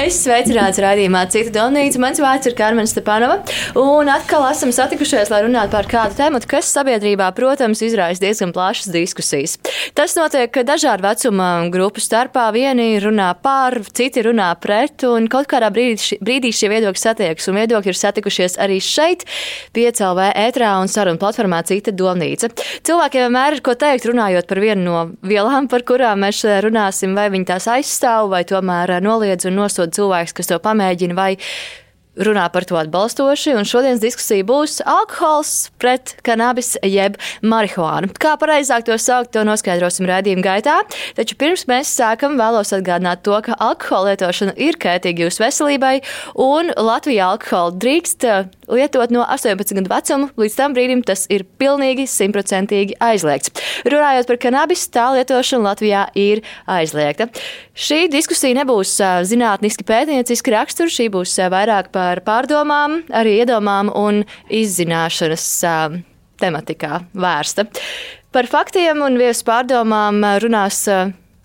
Es sveicināts raidījumā Cita Donīca. Mans vārds ir Karmen Stepanova. Un atkal esam satikušies, lai runātu par kādu tēmu, kas sabiedrībā, protams, izraisa diezgan plašas diskusijas. Tas notiek dažādu vecuma grupu starpā. Vieni runā par, citi runā pret, un kaut kādā brīdī, brīdī šie viedokļi satiekas. Un viedokļi ir satikušies arī šeit, PCLV ētrā un sarunu platformā Cita Donīca. Cilvēkiem vienmēr ir ko teikt, runājot par vienu no vielām, par kurām mēs runāsim, vai viņi tās aizstāv, vai tomēr noliedz un nosūta cilvēks, kas to pamēģina, vai runā par to atbalstoši. Un šodienas diskusija būs alkohols pret kanabis jeb marihuānu. Kā pareizāk to saukt, to noskaidrosim rādījuma gaitā. Taču pirms mēs sākam, vēlos atgādināt to, ka alkohola lietošana ir kaitīga jūsu veselībai, un Latvijā alkoholu drīkst uh, lietot no 18 gadu vecuma. Līdz tam brīdim tas ir pilnīgi simtprocentīgi aizliegts. Runājot par kanabis, tā lietošana Latvijā ir aizliegta. Šī diskusija nebūs uh, zinātniski pētnieciski rakstura, šī būs uh, vairāk par par pārdomām, arī iedomām un izzināšanas uh, tematikā vērsta. Par faktiem un viesu pārdomām runās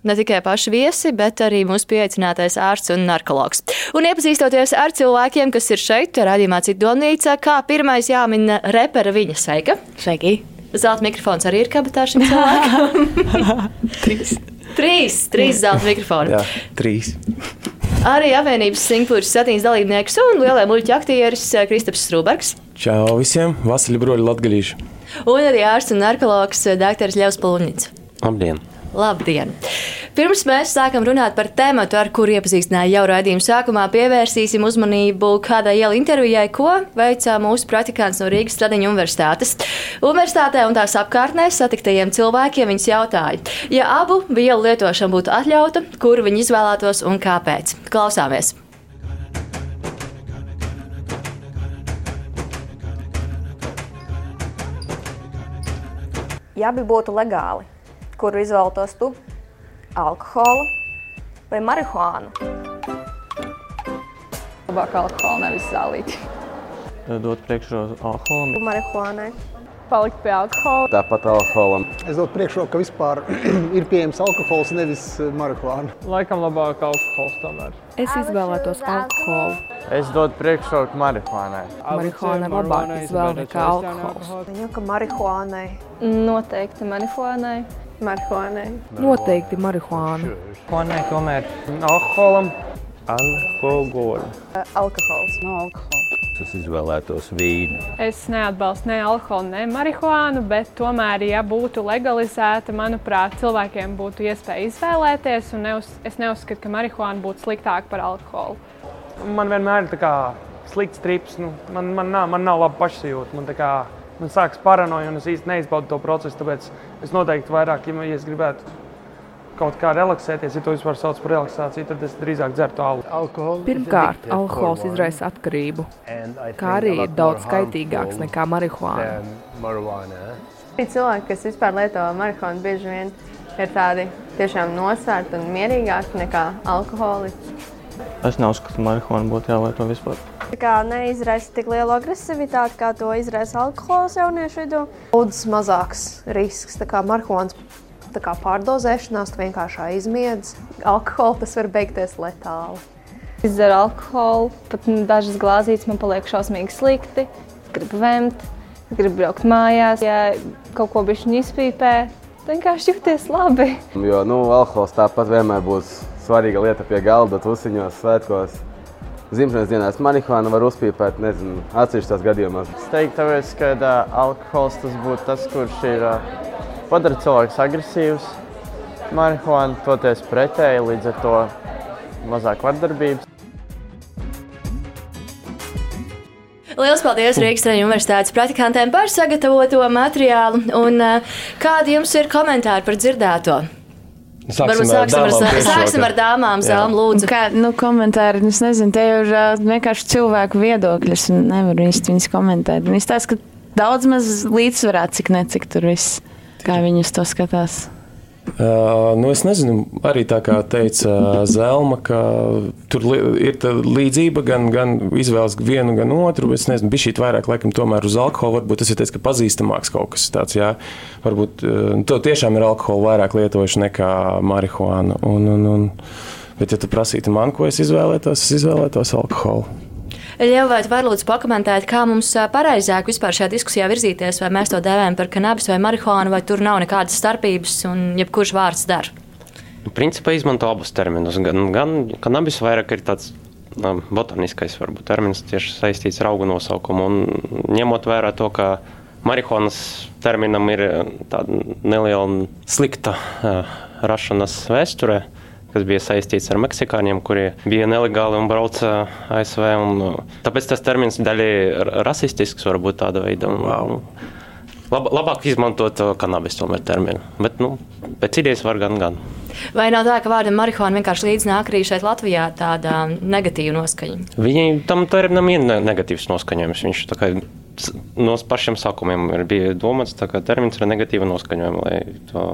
ne tikai paši viesi, bet arī mūsu pieaicinātais ārsts un narkologs. Un iepazīstoties ar cilvēkiem, kas ir šeit, radījumā Citonīca, kā pirmais jāmin repera viņa sveika. Sveiki! Zelta mikrofons arī ir kabatā šim cilvēkam. trīs. Trīs, zelta mikrofoni. Jā, trīs. Arī apvienības Singapūras satīnas dalībnieks un lielais muļķu aktieris eh, Kristaps Strūbergs. Čau visiem! Vasaļu broļi latgalīši! Un arī ārsts un narkologs eh, dr. Ļaus Pulņits. Labdien! Labdien! Pirms mēs sākam runāt par tēmu, ar kuru iepazīstināju jau raidījuma sākumā, pievērsīsim uzmanību kādai ielu intervijai, ko veicā mūsu praktikants no Rīgas Stradiņa Universitātes. Universitātē un tās apkārtnē satiktajiem cilvēkiem viņas jautāja, ja abu vielu lietošana būtu atļauta, kuru viņi izvēlētos un kāpēc. Klausāmies! Ja abi būtu legāli, kuru izvēlētos tu? Alkoholu vai marihuānu? Labāk alkoholu, nevis zālīti. Dot priekšroku alkoholam. Marihuānai. Palikt pie alkohola. Tāpat alkoholam. Es dotu priekšroku, ka vispār ir pieejams alkohols, nevis eh, marihuāna. Laikam labāk alkohols tomēr. Es izvēlētos alkoholu. Es dotu priekšroku marihuānai. Marihuāna ir labāka izvēle nekā alkohols. Viņu, ka marihuānai. Noteikti marihuānai. Marihuānai. Noteikti marihuāna. Marihuānai tomēr alkoholam. Alkoholam. Alkohols. Nav alkohola. Es izvēlētos vīnu. Es neatbalstu ne alkoholu, ne marihuānu, bet tomēr, ja būtu legalizēta, manuprāt, cilvēkiem būtu iespēja izvēlēties. Neuz, es neuzskatu, ka marihuāna būtu sliktāka par alkoholu. Man vienmēr ir slikts trips. Nu, man, man, nav, man nav laba pašsajūta. Man, kā, man sākas paranoja, un es īsti neizbaudu to procesu. Tāpēc es noteikti vairāk, ja, ja es gribētu kaut kā relaksēties, ja to vispār sauc par relaksāciju, tad es drīzāk dzertu alkoholu. Pirmkārt, alkohols izraisa atkarību, kā arī ir daudz kaitīgāks nekā marihuāna. Ir cilvēki, kas vispār lieto marihuānu, bieži vien ir tādi tiešām nosvērti un mierīgāki nekā alkoholiķi. Es neuzskatu, ka marihuāna būtu jālieto vispār. Tā kā neizraisa tik lielu agresivitāti, kā to izraisa alkohols jauniešu vidū. Daudz mazāks risks, tā kā marihuānas kā pārdozēšanās, tu vienkārši aizmiedz. Alkohola tas var beigties letāli. Es dzeru alkoholu, pat dažas glāzītes man paliek šausmīgi slikti. Es gribu vemt, es gribu braukt mājās. Ja kaut ko bišķiņu izpīpē, vienkārši jūties labi. Jo nu, alkohols tāpat vienmēr būs svarīga lieta pie galda, tusiņos, svētkos. Zimšanas dienās marihuānu var uzpīpēt, nezinu, atsevišķos gadījumos. Es teiktu, tāpēc, ka uh, alkohols tas būtu tas, kurš ir uh, padara cilvēkus agresīvus. Marihuāna toties pretēji, līdz ar to mazāk vardarbības. Lielas paldies Rīgas Treniņu universitātes praktikantiem par sagatavoto materiālu. Un, kādi jums ir komentāri par dzirdēto? Sāksim, sāksim, ar, ar, sāksim ar dāmām, Zēlām, lūdzu. Kā, nu, komentāri, es nezinu, te ir uh, vienkārši cilvēku viedokļi, un nevaru īsti viņus komentēt. Viņi stāsta, ka daudz maz līdzsvarā, cik necik tur viss. Kā viņi uz to skatās? Uh, nu es nezinu, arī tā kā teica Zelma, ka tur li ir līdzība gan, gan izvēles vienu, gan otru. Es nezinu, bija šī vairāk laikam tomēr uz alkoholu. Varbūt tas ir teiks, ka pazīstamāks kaut kas tāds. Jā. Varbūt uh, to tiešām ir alkoholu vairāk lietojuši nekā marihuānu. Un, un, un, bet, ja tu prasītu man, ko es izvēlētos, es izvēlētos alkoholu. Ļauj, vai var lūdzu pakomentēt, kā mums pareizāk vispār šajā diskusijā virzīties, vai mēs to dēvējam par kanabis vai marihuānu, vai tur nav nekādas starpības un jebkurš vārds der? Principā izmanto abus terminus. Gan, gan kanabis vairāk ir tāds botaniskais varbūt, termins, tieši saistīts ar augu nosaukumu. Un ņemot vērā to, ka marihuānas terminam ir tāda neliela slikta uh, rašanas vēsture, kas bija saistīts ar meksikāņiem, kuri bija nelegāli un brauca ASV. Un, uh, tāpēc tas termins daļai rasistisks, varbūt tāda veida. Un, wow. Lab, labāk izmantot uh, kanabis tomēr terminu. Bet, nu, pēc idejas var gan, gan. Vai nav tā, ka vārdam marihuāna vienkārši līdz nāk arī šeit Latvijā tāda negatīva noskaņa? Viņi tam terminam ir negatīvs noskaņojums. Viņš tā kā no pašiem sākumiem bija domāts, ka termins ir negatīva noskaņojuma, lai to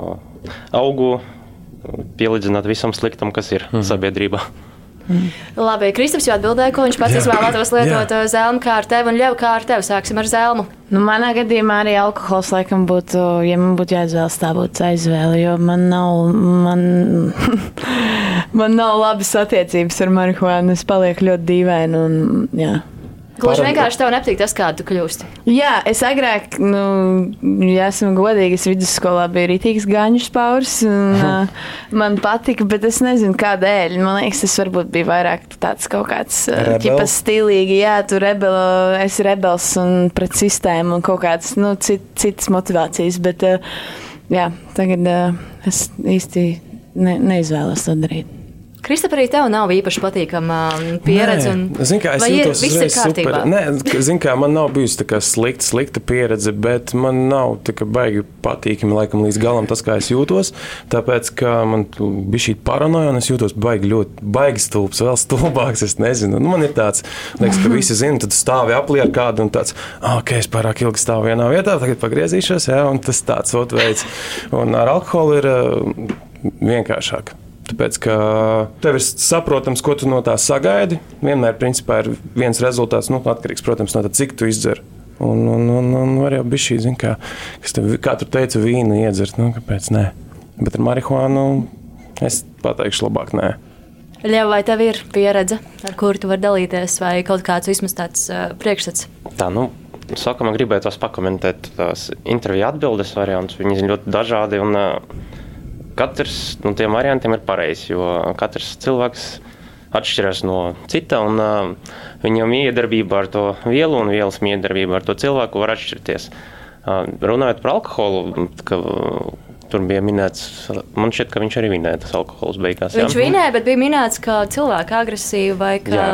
augu pielīdzināt visam sliktam, kas ir mm. sabiedrībā. Labi, Kristaps jau atbildēja, ko viņš pats jā, izvēlētos lietot jā. Uh, zelmu kā ar tevi un ļauj kā ar tevi. Sāksim ar zelmu. Nu, manā gadījumā arī alkohols laikam būtu, ja man būtu jāizvēlas, tā būtu aizvēle, jo man nav, man, man nav labas attiecības ar marihuānu. Es palieku ļoti dīvaini un jā. Gluži vienkārši tev nepatīk tas, kāda tu kļūsti. Jā, es agrāk, nu, ja esmu godīga, es vidusskolā biju rītīgs gaņu spauris. Un, uh, man patika, bet es nezinu, kādēļ. Man liekas, tas varbūt bija vairāk tāds kaut kāds ķipas stilīgi. Jā, tu rebelo, esi rebels un pret sistēmu un kaut kādas nu, cit, citas motivācijas. Bet uh, jā, tagad uh, es īsti ne, neizvēlos to darīt. Kristap, arī tev nav īpaši patīkama um, pieredze. Un... Zinu, kā es jūtos ir super. Nē, zinu, kā man nav bijusi tā slikta, slikta pieredze, bet man nav tā kā baigi patīkami laikam līdz galam tas, kā es jūtos. Tāpēc, ka man bija šī paranoja un es jūtos baigi ļoti, baigi stulbs, vēl stulbāks, es nezinu. Nu, man ir tāds, liekas, ka visi zina, tad stāvi aplī ar kādu un tāds, ah, ok, es pārāk ilgi stāvu vienā vietā, tagad pagriezīšos, jā, un tas tāds ot veids. Un ar alkoholu ir uh, vienkāršāk. Tāpēc, ka tev ir saprotams, ko tu no tā sagaidi. Vienmēr, principā, ir viens rezultāts, nu, atkarīgs, protams, no tā, cik tu izdzer. Un, un, un, un var jau būt šī, zin, kā, kas tev, kā tu teici, vīnu iedzert, nu, kāpēc nē. Bet ar marihuānu es pateikšu labāk nē. Ļauj, vai tev ir pieredze, ar kuru tu vari dalīties, vai kaut kāds vismaz tāds uh, priekšstats? Tā, nu, sākumā gribētu tās pakomentēt tās interviju atbildes variantus. Viņi ir ļoti dažādi. Un, uh, katrs no tiem variantiem ir pareizs, jo katrs cilvēks atšķiras no cita, un uh, viņam iedarbība ar to vielu un vielas iedarbība ar to cilvēku var atšķirties. Uh, runājot par alkoholu, ka, Tur bija minēts, man šķiet, ka viņš arī minēja tas alkohols beigās. Viņš jā. minēja, bet bija minēts, ka cilvēki agresīvi vai ka jā.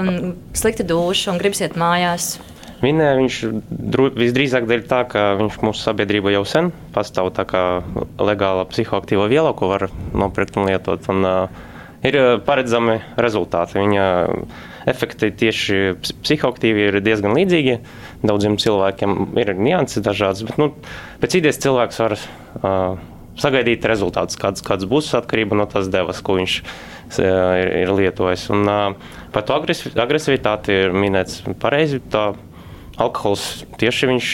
slikti duši un gribas iet mājās. Minēja viņš visdrīzāk dēļ tā, ka viņš mūsu sabiedrībā jau sen pastāv tā kā legāla psihoaktīva viela, ko var nopirkt un lietot. Un, uh, ir paredzami rezultāti. Viņa efekti tieši psihoaktīvi ir diezgan līdzīgi. Daudziem cilvēkiem ir nianses dažādas, bet nu, pēc idejas cilvēks var uh, sagaidīt rezultātus, kāds, kāds būs atkarība no tās devas, ko viņš uh, ir, ir lietojis. Un, uh, par to agresivitāti ir minēts pareizi. Tā alkohols tieši viņš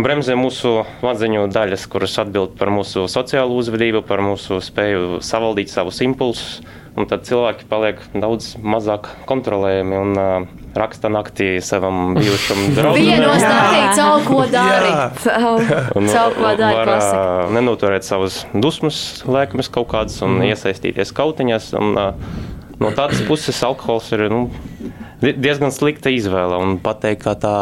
bremzē mūsu smadzeņu daļas, kuras atbild par mūsu sociālo uzvedību, par mūsu spēju savaldīt savus impulsus. Un tad cilvēki paliek daudz mazāk kontrolējami un uh, raksta naktī savam bijušam draugam. Vienos naktī caur ko dari. Caur ko dari klasika. Nenoturēt savus dusmas, lēkmes kaut kādas un mm. iesaistīties kautiņās. Un, uh, no tādas puses alkohols ir nu, diezgan slikta izvēle. Un pateikt, ka tā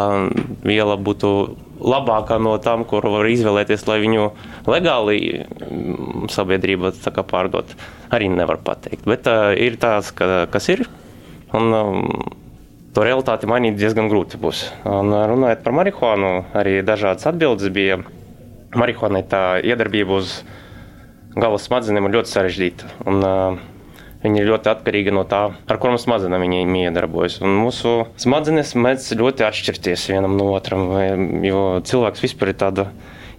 viela būtu labākā no tām, kur var izvēlēties, lai viņu legāli mm, sabiedrība pārdot, arī nevar pateikt. Bet uh, ir tās, ka, kas ir. Un, um, To realitāti mainīt diezgan grūti būs. Un, runājot par marihuānu, arī dažādas atbildes bija. Marihuānai tā iedarbība uz gala smadzenēm ir ļoti sarežģīta. Un, uh, Viņa ir ļoti atkarīga no tā, ar kurām smadzenēm viņa iedarbojas. Un mūsu smadzenes mēdz ļoti atšķirties vienam no otram, jo cilvēks vispār ir tāda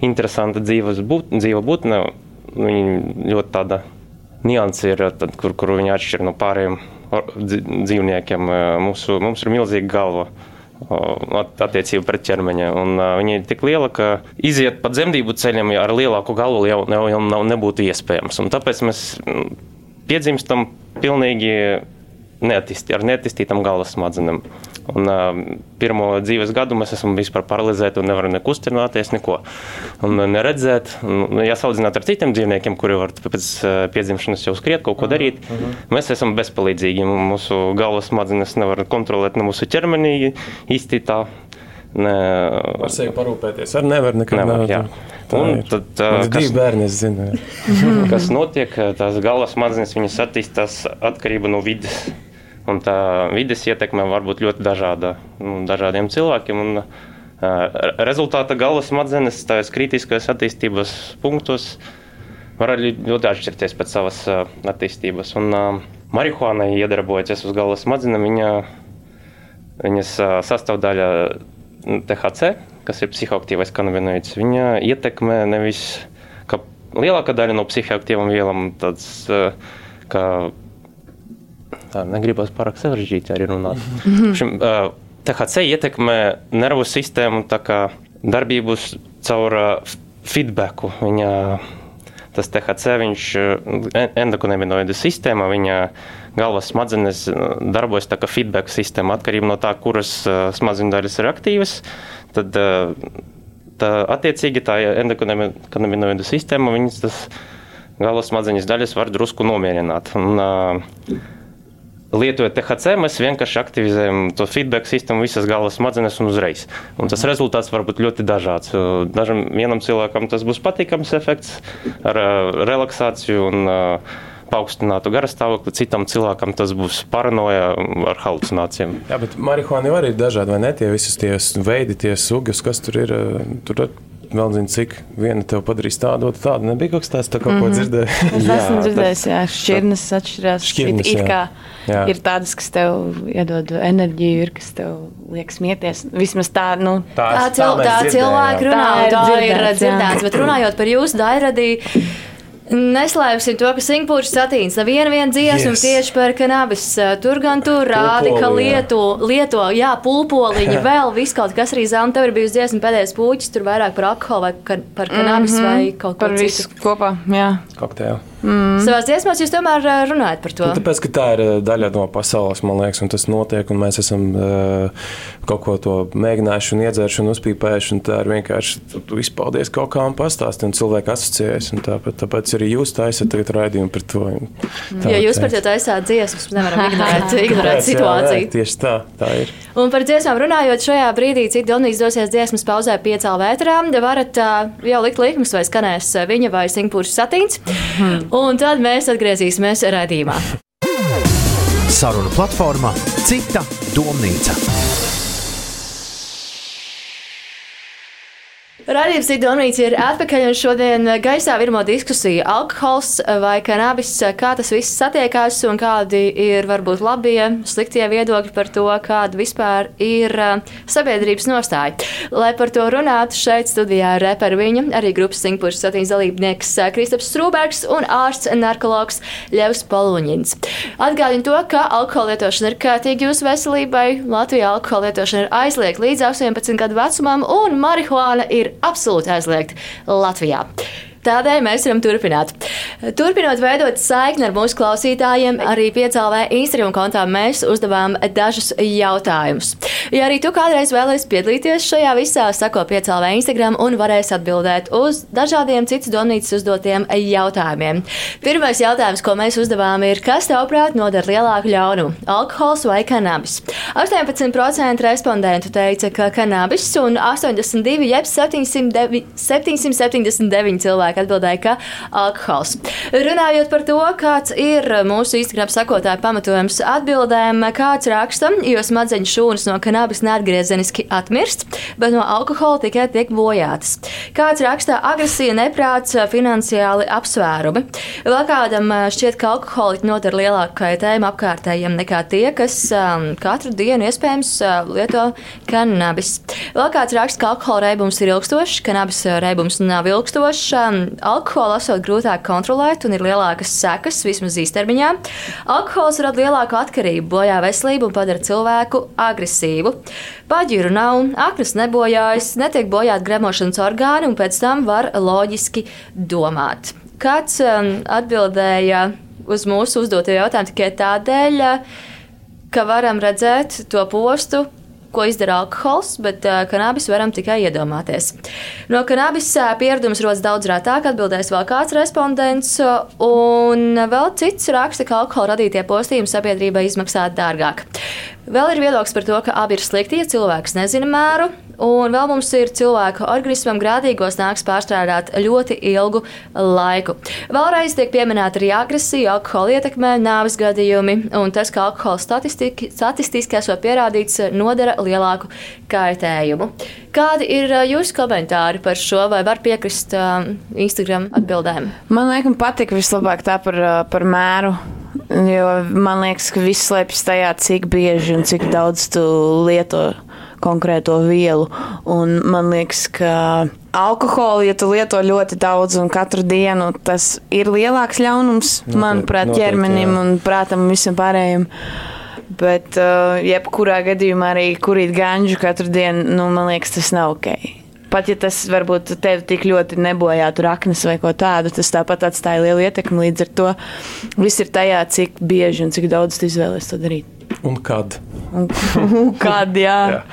interesanta dzīves būt, dzīva būtne. viņi ļoti tāda nianse ir, tad, kur, kur viņi atšķir no pārējiem dzīvniekiem. Mūsu, mums ir milzīga galva attiecība pret ķermeņa. Un, uh, viņa ir tik liela, ka iziet pa dzemdību ceļiem ar lielāku galvu jau, jau, jau nebūtu iespējams. Un tāpēc mēs piedzimstam pilnīgi neattīstī, ar neattīstītām galvas smadzenēm. Un, uh, pirmo dzīves gadu mēs esam vispār paralizēti un nevaram nekustināties, neko un neredzēt. Un, ja salīdzināt ar citiem dzīvniekiem, kuri var pēc piedzimšanas jau skriet, kaut ko darīt, uh -huh. mēs esam bezpalīdzīgi. Mūsu galvas smadzenes nevar kontrolēt ne mūsu ķermenī īsti tā. Ne, ar sevi parūpēties. Ar nevar nekad. Nevar, jā. Un tad, uh, kas, divi bērni, es zinu. kas notiek, tās galvas smadzenes, viņas attīstās atkarība no vidas. Un tā vides ietekme var būt ļoti dažāda nu, dažādiem cilvēkiem. Un, uh, rezultātā galvas smadzenes tajos kritiskajos attīstības punktos var arī ļoti atšķirties pēc savas uh, attīstības. Un uh, marihuāna iedarbojoties uz galvas smadzenēm, viņa, viņas uh, sastāvdaļa THC, kas ir psihoaktīvais kanabinoids, viņa ietekmē nevis kā lielākā daļa no psihoaktīvām vielām, tāds, uh, kā tā negribas pārāk sarežģīti arī runāt. Šim, uh, THC ietekmē nervu sistēmu darbību caur uh, feedbacku. Viņa, tas THC viņš endokanabinoidu sistēma, viņa galvas smadzenes darbojas tā kā feedback sistēma atkarībā no tā, kuras uh, smadzeņu daļas ir aktīvas. Tad, tā, attiecīgi tā endokanabinoidu sistēma, viņas tas galvas smadzeņas daļas var drusku nomierināt. Un, uh, Lietojot THC, mēs vienkārši aktivizējam to feedback sistēmu, visas galvas smadzenes un uzreiz. Un tas rezultāts var būt ļoti dažāds. Dažam vienam cilvēkam tas būs patīkams efekts ar relaksāciju un paaugstinātu garastāvokli, citam cilvēkam tas būs paranoja ar halucinācijām. Jā, bet marihuāna jau arī ir dažādi, vai ne? Tie visas tie veidi, tie sugas, kas tur ir. Tur vēl zinu, cik viena tev padarīs tādu, otru tādu. Nebija kaut kas tāds, tā kaut mm -hmm. ko mhm. dzirdēju. es esmu dzirdējis, jā, šķirnes atšķirās. Šķirnes, it, it kā jā. Ir tādas, kas tev iedod enerģiju, ir kas tev liek smieties. Vismaz tā, nu. Tā, tā, cil, tā, tā cilvēki runā, tā ir, tā ir dzirdēts, bet runājot par jūsu dairadī. Neslēpsim to, ka Singapūras satīns neviena viena dziesma yes. tieši par kanabis. Tur gan tur rādi, ka lieto, lieto, jā, pulpoliņi, vēl viss kaut kas arī zem. Tev ir bijusi dziesma pēdējais puķis, tur vairāk par alkoholu vai ka, par kanabis mm -hmm. vai kaut ko par citu. Par visu kopā, jā. Kokteili. Mm. Savā dziesmās jūs tomēr runājat par to. Nu, tāpēc, ka tā ir daļa no pasaules, man liekas, un tas notiek, un mēs esam uh, kaut ko to mēģinājuši, un iedzēruši un uzpīpējuši. Un tā ir vienkārši izpaudies kaut kā un pastāstīt, un cilvēki asociējas. Un tāpēc, tāpēc arī jūs taisat raidījumu par to. Tā, jo jūs par to taisāt dziesmas, nevaram ignorēt, ignorēt situāciju. Jā, tieši tā, tā ir. Un par dziesmām runājot, šajā brīdī, cik Donijas dosies dziesmas pauzē piecā vētrā, varat uh, jau likt likmes, vai skanēs viņa vai Singapūras satīns. Hmm un tad mēs atgriezīsimies redzījumā. Saruna platformā Cita domnīca. Radījums Digdonīts ir atpakaļ un šodien gaisā virmo diskusija - alkohols vai kanabis, kā tas viss satiekās un kādi ir varbūt labie, sliktie viedokļi par to, kāda vispār ir uh, sabiedrības nostāja. Lai par to runātu, šeit studijā ir reper viņa, arī grupas Singpūras satīns dalībnieks Kristaps Strūbergs un ārsts narkologs Ļevs Paluņins. Atgādinu to, ka alkohola lietošana ir kārtīga jūsu veselībai. Latvijā alkohola lietošana ir aizliegta līdz 18 gadu vecumam un marihuāna ir absolūti aizliegta Latvijā. Tādēļ mēs varam turpināt. Turpinot veidot saikni ar mūsu klausītājiem, arī piecēlē Instagram kontā mēs uzdevām dažus jautājumus. Ja arī tu kādreiz vēlēsies piedalīties šajā visā, sako piecēlē Instagram un varēs atbildēt uz dažādiem citas domnīcas uzdotiem jautājumiem. Pirmais jautājums, ko mēs uzdevām, ir, kas tavuprāt nodara lielāku ļaunumu - alkohols vai kanabis? 18% respondentu teica, ka kanabis un 82, jeb 709, 779 cilvēki cilvēki atbildēja, ka alkohols. Runājot par to, kāds ir mūsu Instagram sakotāju pamatojums atbildēm, kāds raksta, jo smadzeņu šūnas no kanābis neatgriezeniski atmirst, bet no alkohola tikai tiek bojātas. Kāds raksta agresija, neprāts, finansiāli apsvērumi. Vēl kādam šķiet, ka alkoholiķi nodara lielāku kaitējumu apkārtējiem nekā tie, kas um, katru dienu iespējams uh, lieto kanābis. Vēl kāds raksta, ka alkohola reibums ir ilgstošs, kanābis reibums nav ilgstošs. Um, alkoholu esot grūtāk kontrolēt un ir lielākas sekas, vismaz īstermiņā. Alkohols rada lielāku atkarību, bojā veselību un padara cilvēku agresīvu. Paģiru nav, aknas nebojājas, netiek bojāti gremošanas orgāni un pēc tam var loģiski domāt. Kāds um, atbildēja uz mūsu uzdoto jautājumu tikai tādēļ, ka varam redzēt to postu, ko izdara alkohols, bet uh, kanābis varam tikai iedomāties. No kanābis uh, pieredums rodas daudz rētāk, atbildēs vēl kāds respondents, un vēl cits raksta, ka alkohola radītie postījumi sabiedrībai izmaksā dārgāk. Vēl ir viedoklis par to, ka abi ir slikti, ja cilvēks nezina mēru, un vēl mums ir cilvēku organismam grādīgos nāks pārstrādāt ļoti ilgu laiku. Vēlreiz tiek pieminēta arī agresija, alkohola ietekmē, nāves gadījumi, un tas, ka alkohola statistiski esot pierādīts, nodara lielāku kaitējumu. Kādi ir jūsu komentāri par šo, vai var piekrist uh, Instagram atbildēm? Man liekas, patīk vislabāk tā par, par mēru. Jo man liekas, ka viss slēpjas tajā, cik bieži un cik daudz tu lieto konkrēto vielu. Un man liekas, ka alkoholu, ja tu lieto ļoti daudz un katru dienu, tas ir lielāks ļaunums, noteikti, manuprāt, ķermenim un prātam un visam pārējiem. Bet, uh, jebkurā gadījumā arī kurīt ganžu katru dienu, nu, man liekas, tas nav ok. Pat ja tas varbūt tevi tik ļoti nebojātu raknes vai ko tādu, tas tāpat atstāja lielu ietekmi. Līdz ar to viss ir tajā, cik bieži un cik daudz tu izvēlēsies to darīt. Un kad? Un, un kad, jā. jā.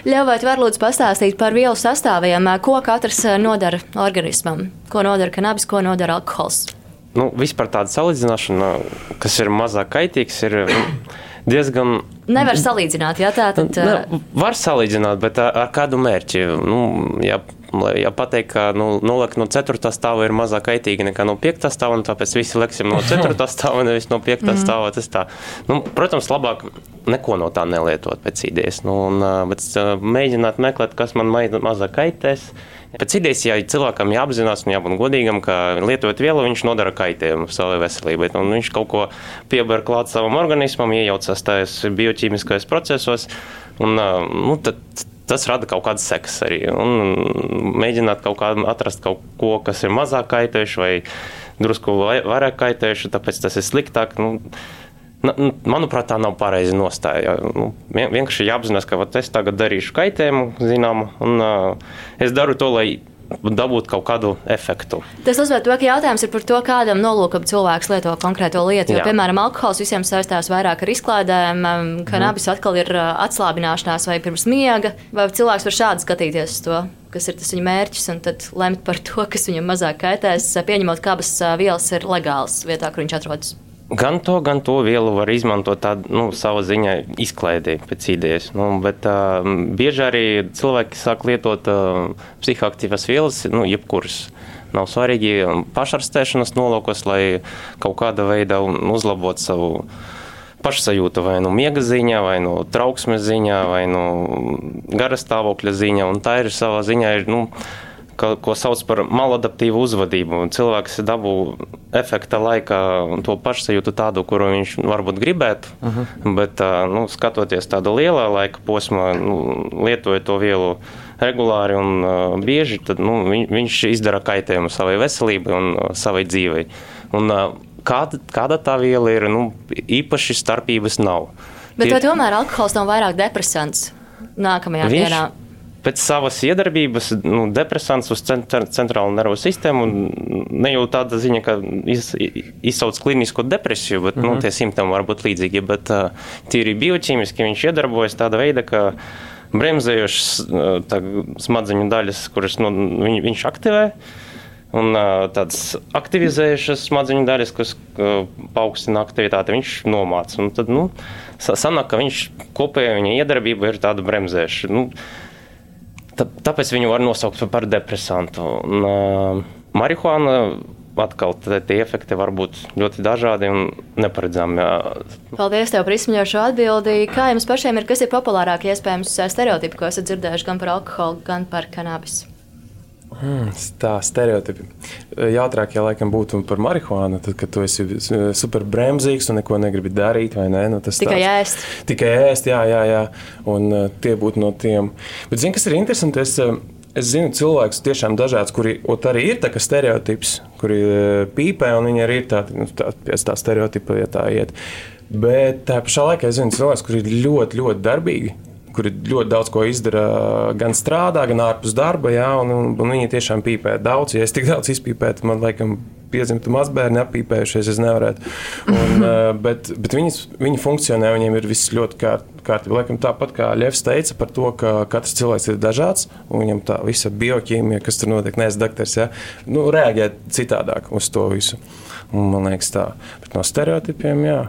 Ļaujiet, var lūdzu pastāstīt par vielu sastāviem, ko katrs nodara organismam, ko nodara kanabis, ko nodara alkohols. Nu, vispār tāda salīdzināšana, kas ir mazāk kaitīgs, ir diezgan. Nevar salīdzināt, jā, tā tad. Ne, var salīdzināt, bet ar, ar kādu mērķi? Nu, ja, ja pateikt, ka nu, nolikt no 4. stāva ir mazāk kaitīga nekā no 5. stāva, un tāpēc visi leksim no 4. stāva, nevis no 5. Mm. stāva. Tas tā. Nu, protams, labāk neko no tā nelietot pēc idejas, nu, un, bet mēģināt meklēt, kas man mazāk kaitēs. Pēc idejas, ja cilvēkam jāapzinās un jābūt godīgam, ka lietojot vielu, viņš nodara kaitējumu savai veselībai. Un viņš kaut ko piebar klāt savam organismam, iejaucas tajos bioķīmiskajos procesos. Un, nu, tad, tas rada kaut kādas sekas arī. Un mēģināt kaut kā atrast kaut ko, kas ir mazāk kaitējuši vai drusku vairāk kaitējuši, tāpēc tas ir sliktāk. Nu, Manuprāt, tā nav pareiza nostāja. Nu, vienkārši jāapzinās, ka es tagad darīšu kaitējumu, zinām, un uh, es daru to, lai dabūt kaut kādu efektu. Tas nozīmē, to, ka jautājums ir par to, kādam nolūkam cilvēks lieto konkrēto lietu. Jo, Jā. piemēram, alkohols visiem saistās vairāk ar izklaidēm, kanābis mm. atkal ir atslābināšanās vai pirms miega. Vai cilvēks var šādi skatīties uz to? kas ir tas viņa mērķis, un tad lemt par to, kas viņam mazāk kaitēs, pieņemot, ka abas vielas ir legālas vietā, kur viņš atrodas. Gan to, gan to vielu var izmantot tādā nu, savā ziņā izklaidē pēc idejas. Nu, bet uh, bieži arī cilvēki sāk lietot uh, psihoaktīvas vielas, nu, jebkuras. Nav svarīgi pašarstēšanas nolūkos, lai kaut kāda veida uzlabotu savu pašsajūtu vai nu miega ziņā, vai nu trauksmes ziņā, vai nu garastāvokļa ziņā. Un tā ir savā ziņā. Ir, nu, ka, ko sauc par maladaptīvu uzvedību. Cilvēks dabū efekta laikā to pašsajūtu tādu, kuru viņš varbūt gribētu, uh mhm. -huh. bet nu, skatoties tādā lielā laika posmā, nu, lietojot to vielu regulāri un uh, bieži, tad nu, viņ, viņš izdara kaitējumu savai veselībai un uh, savai dzīvei. Un, uh, kāda, kāda tā viela ir, nu, īpaši starpības nav. Bet Tie... tomēr alkohols nav vairāk depresants nākamajā viņš, dienā pēc savas iedarbības nu, depresants uz centrālo nervu sistēmu. Ne jau tāda ziņa, ka iz, izsauc klinisko depresiju, bet mm -hmm. nu, mhm. tie simptomi var būt līdzīgi. Bet tīri bioķīmiski viņš iedarbojas tāda veida, ka bremzējošas uh, smadzeņu daļas, kuras nu, viņ, viņš aktivē. Un tādas aktivizējušas smadzeņu daļas, kas paaugstina aktivitāti, viņš nomāca. Tad, nu, sanāk, ka viņš kopēja viņa iedarbība ir tāda bremzēšana. Nu, tāpēc viņu var nosaukt par depresantu. Un, uh, marihuāna atkal tie efekti var būt ļoti dažādi un neparedzami. Paldies tev par izsmeļošo atbildi. Kā jums pašiem ir, kas ir populārāk iespējams stereotipi, ko esat dzirdējuši gan par alkoholu, gan par kanābisu? Hmm, tā stereotipi. Jautrākie laikam būtu par marihuānu, tad, kad tu esi super bremzīgs un neko negribi darīt, vai ne? Nu, tas tikai tāds, ēst. Tikai ēst, jā, jā, jā. Un uh, tie būtu no tiem. Bet zini, kas ir interesanti? Es, uh, Es zinu cilvēkus tiešām dažādus, kuri arī ir tāds stereotips, kuri pīpē, un viņi arī ir tādi nu, tā, pēc tā stereotipa, ja tā iet. Bet tā pašā laikā es zinu cilvēkus, kuri ir ļoti, ļoti darbīgi kuri ļoti daudz ko izdara, gan strādā, gan ārpus darba. Jā, un, un, un viņi tiešām pīpē daudz. Ja es tik daudz izpīpētu, man laikam piedzimtu mazbērni apīpējušies, es nevarētu. Un, bet bet viņas, viņi funkcionē, viņiem ir viss ļoti kārt, kārtībā. Laikam tāpat kā Ļevs teica par to, ka katrs cilvēks ir dažāds, un viņam tā visa bioķīmija, kas tur notiek, neesmu doktors, ja, nu, reaģē citādāk uz to visu. Un, man liekas tā. Bet no stereotipiem, jā.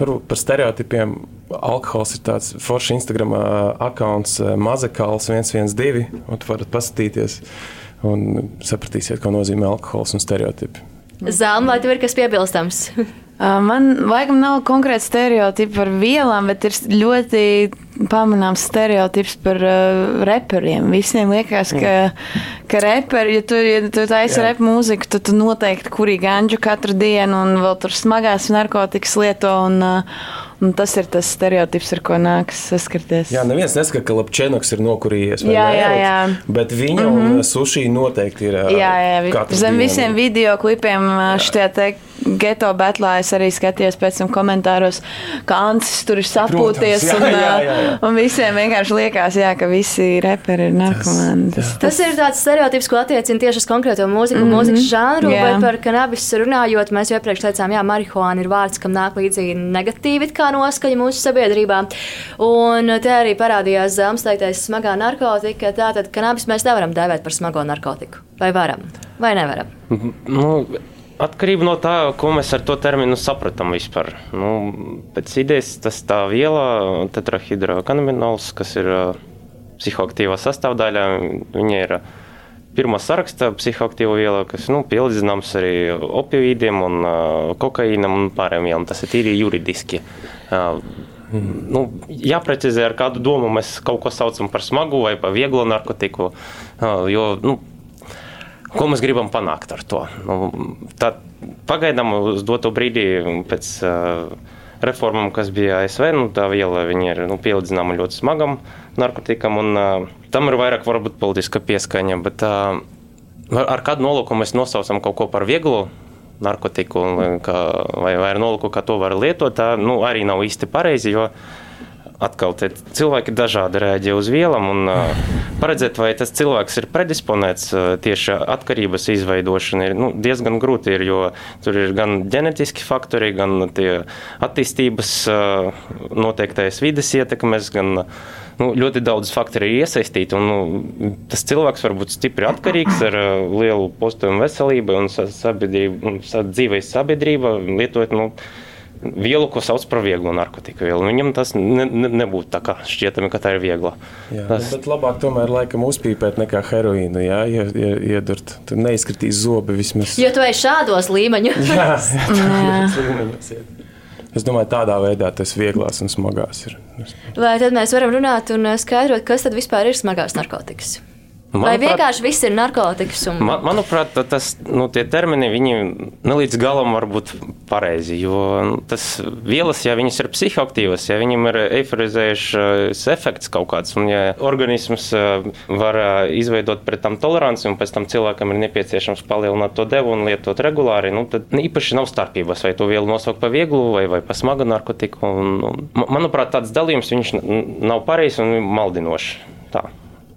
Varbūt par stereotipiem alkohols ir tāds foršs Instagram akkonts, mazakāls 112, un tu varat paskatīties un sapratīsiet, ko nozīmē alkohols un stereotipi. Zāle, vai tev ir kas piebilstams? Man laikam nav konkrēti stereotipi par vielām, bet ir ļoti pamanāms stereotips par uh, reperiem. Visiem liekas, ka, ka reperi, ja tu, ja tu taisi rep mūziku, tad tu noteikti kurī ganģu katru dienu un vēl tur smagās narkotikas lieto. Un, uh, Un tas ir tas stereotips, ar ko nākas saskarties. Jā, neviens neskata, ka Lapčēnoks ir nokurījies. Jā, jā, jā. Bet viņa mm -hmm. un sushi noteikti ir. Jā, jā. Zem visiem video klipiem šitie te geto betlā es arī skatījos pēc tam komentāros, ka Ancis tur ir sapūties. Protams, jā, un, jā, jā, jā. un visiem vienkārši liekas, jā, ka visi reperi ir narkomāni. Tas, tas, tas ir tāds stereotips, ko attiecina tieši uz konkrēto mūziku, mm -hmm. mūzikas žanru, jā. bet par kanabis runājot, mēs jau iepriekš teicām, jā, marihuāna ir vārds, kam nāk līdzi negatīvi noskaņa mūsu sabiedrībā. Un te arī parādījās zelms teiktais smagā narkotika. Tātad kanābis mēs nevaram dēvēt par smago narkotiku. Vai varam? Vai nevaram? Nu, Atkarība no tā, ko mēs ar to terminu sapratām vispār. Nu, pēc idejas tas tā viela, tetrahidrokanabinols, kas ir psihoaktīvā sastāvdaļā, viņa ir pirmā saraksta psihoaktīvo vielu, kas nu, pielīdzināms arī opioīdiem un kokaīnam un pārējām vielām. Tas ir tīri juridiski. Nu, jāprecizē, ar kādu domu mēs kaut ko saucam par smagu vai par vieglu narkotiku. Jo, nu, ko mēs gribam panākt ar to? Nu, tā, pagaidām uz doto brīdi pēc. Uh, reformām, kas bija ASV. Nu, tā viela ir nu, pielīdzināma ļoti smagam narkotikam, un uh, tam ir vairāk varbūt politiska pieskaņa. Bet, uh, ar kādu nolūku mēs nosaucam kaut ko par vieglu narkotiku, kā, vai, vai ar nolūku, kā to var lietot, tā nu, arī nav īsti pareizi. Jo, atkal cilvēki dažādi reaģē uz vielām. Un, paredzēt, vai tas cilvēks ir predisponēts tieši atkarības izveidošanai, ir nu, diezgan grūti. Ir, jo tur ir gan ģenētiski faktori, gan attīstības uh, noteiktais vides ietekmes, gan nu, ļoti daudz faktoru ir iesaistīti. Un, nu, tas cilvēks var būt stipri atkarīgs ar lielu postījumu veselībai un sabiedrību, un dzīves sabiedrība lietojot. Nu, vielu, ko sauc par vieglu narkotiku vielu. Viņam tas ne, ne, nebūtu tā kā šķietami, ka tā ir viegla. Jā, tas... Bet labāk tomēr laikam uzpīpēt nekā heroīnu, jā, iedurt. Tur neizkritīs zobi vismaz. Jo tu ej šādos līmeņos. jā, jā, līmeņos. Es domāju, tādā veidā tas vieglās un smagās ir. Vai tad mēs varam runāt un skaidrot, kas tad vispār ir smagās narkotikas? Manuprāt, Vai vienkārši viss ir narkotikas? Un... Man, manuprāt, tas, nu, tie termini ne līdz galam var būt pareizi. Jo nu, tas vielas, ja viņas ir psihoaktīvas, ja viņam ir eiforizējušs efekts kaut kāds, un ja organisms eh, var eh, izveidot pret tam toleranci, un pēc tam cilvēkam ir nepieciešams palielināt to devu un lietot regulāri, nu, tad īpaši nav starpības, vai to vielu nosaukt par vieglu vai, vai par smagu narkotiku. Un, un, manuprāt, tāds dalījums nav pareizs un maldinošs. Tā.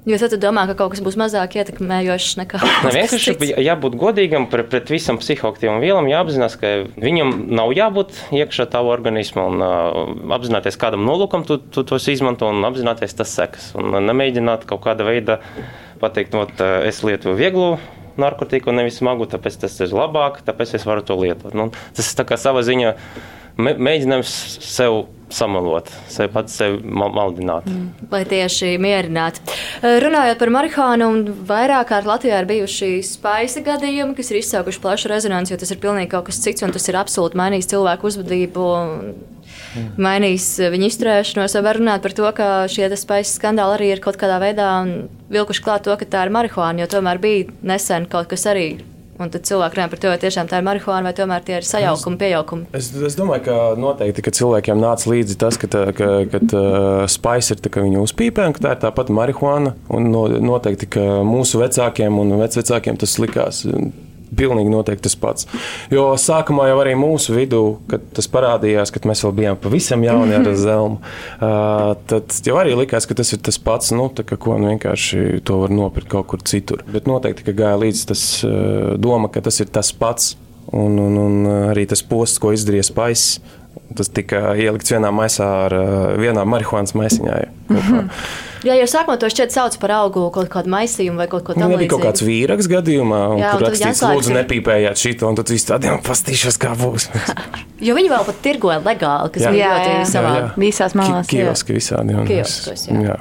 Jo tad domā, ka kaut kas būs mazāk ietekmējošs nekā. Ne, vienkārši jābūt godīgam pret, pret visam psihoaktīvam vielam, jāapzinās, ka viņam nav jābūt iekšā tavu organismu un uh, apzināties, kādam nolūkam tu, tu tos izmanto un apzināties tas sekas. Un nemēģināt kaut kāda veida pateikt, no, es lietoju vieglu narkotiku, nevis smagu, tāpēc tas ir labāk, tāpēc es varu to lietot. Nu, tas ir kā sava ziņa mēģinājums sev samalot, sevi pats sevi maldināt. Mm. Lai tieši mierinātu. Runājot par marihuānu, vairāk kārt Latvijā ir bijuši spaisa gadījumi, kas ir izsaukuši plašu rezonanci, jo tas ir pilnīgi kaut kas cits un tas ir absolūti mainījis cilvēku uzvedību. Mm. Mainījis viņu izturēšanos, var runāt par to, ka šie spaisa skandāli arī ir kaut kādā veidā vilkuši klāt to, ka tā ir marihuāna, jo tomēr bija nesen kaut kas arī Un tad cilvēki runā par to, vai tiešām tā ir marihuāna vai tomēr tie ir sajaukumi, piejaukumi. Es, es domāju, ka noteikti, ka cilvēkiem nāca līdzi tas, ka, tā, ka, ka uh, spice ir tā, ka viņi uzpīpē, un ka tā ir tāpat marihuāna. Noteikti, ka mūsu vecākiem un vecvecākiem tas likās pilnīgi noteikti tas pats. Jo sākumā jau arī mūsu vidū, kad tas parādījās, kad mēs vēl bijām pavisam jauni ar zelmu, uh, tad jau arī likās, ka tas ir tas pats, nu, ka, ko nu, vienkārši to var nopirkt kaut kur citur. Bet noteikti, ka gāja līdz tas doma, ka tas ir tas pats. Un, un, un arī tas posts, ko izdarīja Spaiss, tas tika ielikts vienā maisā ar vienā marihuānas maisiņā. Mm -hmm. Jā, jau sākumā to šķiet sauc par augu kaut kādu maisījumu vai kaut ko tādu. Bija kaut kāds vīraks gadījumā, un, Jā, kur rakstīts, lūdzu, ir... nepīpējāt šito, un tad viss tādiem pastīšos, kā būs. jo viņi vēl pat tirgoja legāli, kas jā. bija ļoti savā visās malās. Kioski visādi. Kioskos, jā. jā.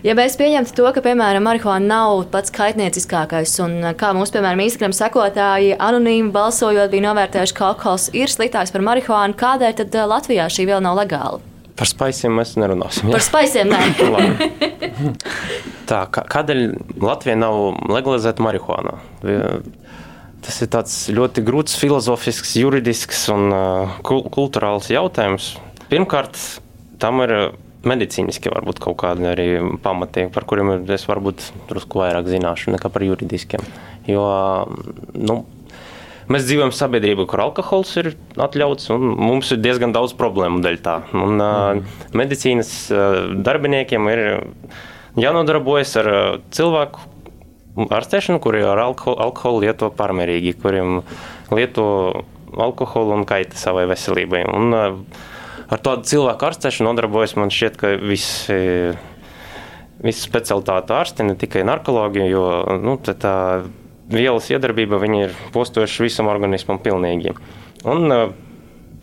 Ja mēs pieņemtu to, ka, piemēram, marihuāna nav pats kaitnieciskākais, un kā mūsu, piemēram, Instagram sekotāji anonīmi balsojot, bija novērtējuši, ka alkohols ir sliktāks par marihuānu, kādēļ tad Latvijā šī vēl nav legāla? Par spaisiem mēs nerunāsim. Ja? Par spaisiem nē. Tā, kādēļ Latvijā nav legalizēta marihuāna? Tas ir ļoti grūts filozofisks, juridisks un uh, kultūrāls jautājums. Pirmkārt, tam ir medicīniski varbūt kaut kādi arī pamati, par kuriem es varbūt drusku vairāk zināšu nekā par juridiskiem. Jo, nu, Mēs dzīvojam sabiedrībā, kur alkohols ir atļauts, un mums ir diezgan daudz problēmu dēļ tā. Un, mm. uh, medicīnas uh, darbiniekiem ir jānodarbojas ar uh, cilvēku ārstēšanu, kuri ar alkoholu, alkoholu lieto pārmērīgi, kuriem lieto alkoholu un kaita savai veselībai. Un, uh, ar tādu cilvēku ārstēšanu nodarbojas man šķiet, ka visi. Visi specialitāte ārsti, ne tikai narkologi, jo nu, tā vielas iedarbība ir postoša visam organismam pilnīgi. Un, uh,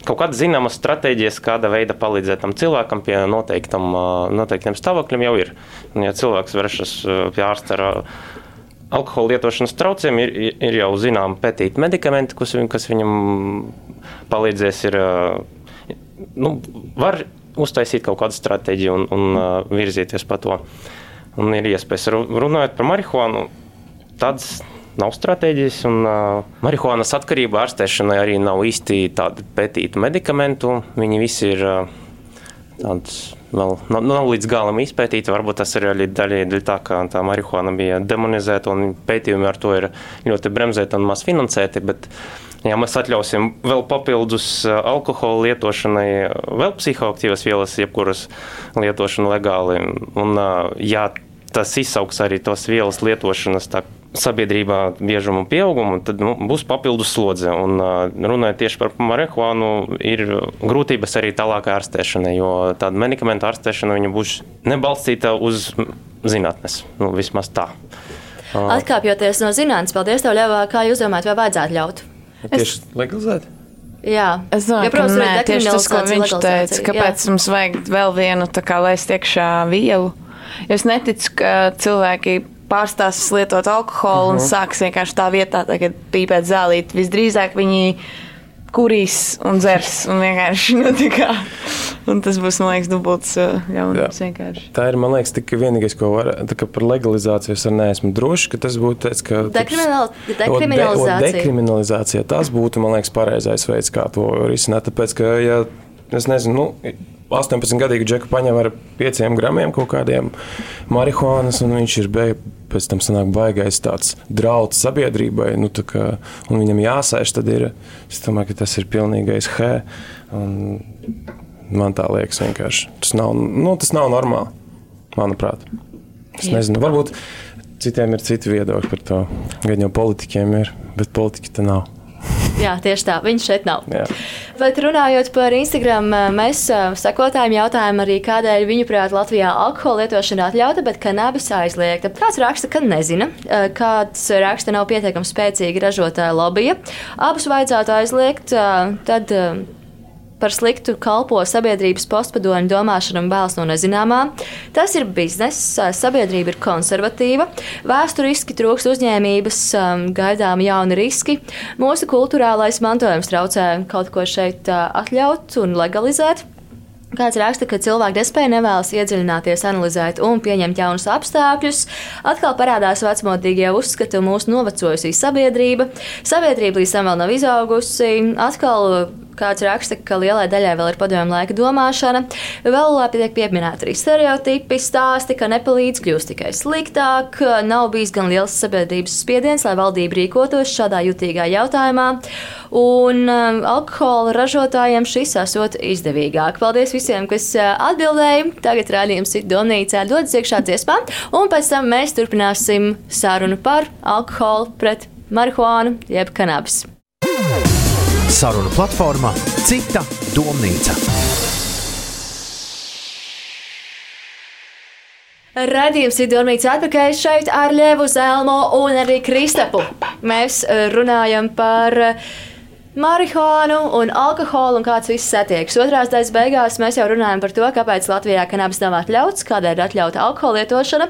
kaut kādas zināmas stratēģijas, kāda veida palīdzēt tam cilvēkam pie noteiktam, uh, noteiktiem stāvokļiem jau ir. Un, ja cilvēks vēršas uh, pie ārsta ar alkohola lietošanas traucējumiem, ir, ir jau zinām pētīt medikamenti, kas, kas viņam palīdzēs. Ir, nu, var uztaisīt kaut kādu stratēģiju un, un virzīties pa to. Un ir iespējas runājot par marihuānu. Tāds nav stratēģijas, un uh, marihuānas atkarība ārstēšanai arī nav īsti tāda pētīta medikamentu. Viņi visi ir uh, tāds vēl nav, nav līdz galam izpētīti. Varbūt tas ir arī daļai tā, ka tā marihuāna bija demonizēta un pētījumi ar to ir ļoti bremzēti un maz finansēti. Bet, ja mēs atļausim vēl papildus alkohola lietošanai, vēl psihoaktīvas vielas, jebkuras lietošanu legāli, un ja tas izsauks arī tos vielas lietošanas sabiedrībā biežumu pieaugumu, tad nu, būs papildus slodze. Un, runājot tieši par marihuānu, ir grūtības arī tālākai ārstēšanai, jo tāda medikamentu ārstēšana būs nebalstīta uz zinātnes, nu, vismaz tā. Atkāpjoties no zinātnes, paldies tev, Ļevā, kā jūs domājat, vai vajadzētu ļaut? Tieši es... legalizēt? Jā, es domāju, ja, protams, ka nē, tieši tas, ko viņš teica, kāpēc jā. mums vajag vēl vienu tā kā laist iekšā vielu. Es neticu, ka cilvēki pārstās lietot alkoholu uh -huh. un mhm. sāks vienkārši tā vietā, tagad pīpēt zālīt. Visdrīzāk viņi kurīs un dzers. Un vienkārši, nu, kā, un tas būs, man liekas, dubults ļaunums vienkārši. Tā ir, man liekas, tikai vienīgais, ko var, tā par legalizāciju es neesmu drošs, ka tas būtu tāds, ka... Dekriminal, dekriminalizācija. De, dekriminalizācija, tas būtu, man liekas, pareizais veids, kā to risināt, tāpēc, ka, ja, es nezinu, nu, 18-gadīgu džeku paņem ar 5 gramiem kaut kādiem marihuānas, un viņš ir beigas. Pēc tam sanāk baigais tāds draudz sabiedrībai, nu, kā, un viņam jāsēž. Tad ir, es domāju, ka tas ir pilnīgais hē. Man tā liekas vienkārši. Tas nav, nu, tas nav normāli, manuprāt. Es Jā. nezinu, varbūt citiem ir citi viedokļi par to. Gan jau politiķiem ir, bet politiķi te nav. Jā, tieši tā. Viņš šeit nav. Jā. Bet runājot par Instagram, mēs sekotājiem jautājām arī, kādēļ viņuprāt Latvijā alkohola lietošana atļauta, bet kanābis aizliegta. Kāds raksta, ka nezina, kāds raksta nav pietiekami spēcīga ražotāja lobija. Abus vajadzētu aizliegt, tad par sliktu kalpo sabiedrības postpadoņu domāšana un bēls no nezināmā. Tas ir bizness, sabiedrība ir konservatīva, vēsturiski trūks uzņēmības, gaidām jauni riski. Mūsu kultūrālais mantojums traucē kaut ko šeit atļaut un legalizēt. Kāds raksta, ka cilvēki nespēja nevēlas iedziļināties, analizēt un pieņemt jaunus apstākļus. Atkal parādās vecmodīgie uzskati un mūsu novecojusī sabiedrība. Sabiedrība līdz tam vēl nav izaugusi. Atkal Kāds raksta, ka lielai daļai vēl ir padomju laika domāšana. Vēl tiek pieminēti arī stereotipi, stāsti, ka nepalīdz kļūst tikai sliktāk. Nav bijis gan liels sabiedrības spiediens, lai valdība rīkotos šādā jutīgā jautājumā. Un um, alkohola ražotājiem šis esot izdevīgāk. Paldies visiem, kas uh, atbildēja. Tagad rādījums ir Donīcā dodas iekšā dziesmā, un pēc tam mēs turpināsim sarunu par alkoholu pret marihuānu jeb kanabis sarunu platformā Cita domnīca. Radījums ir Dormīts atpakaļ šeit ar Ļevu Zelmo un arī Kristapu. Mēs eh, runājam par eh, marihuānu un alkoholu un kāds viss satiekas. Otrās daļas beigās mēs jau runājam par to, kāpēc Latvijā kanābis nav atļauts, kādēļ ir atļauta alkohola lietošana.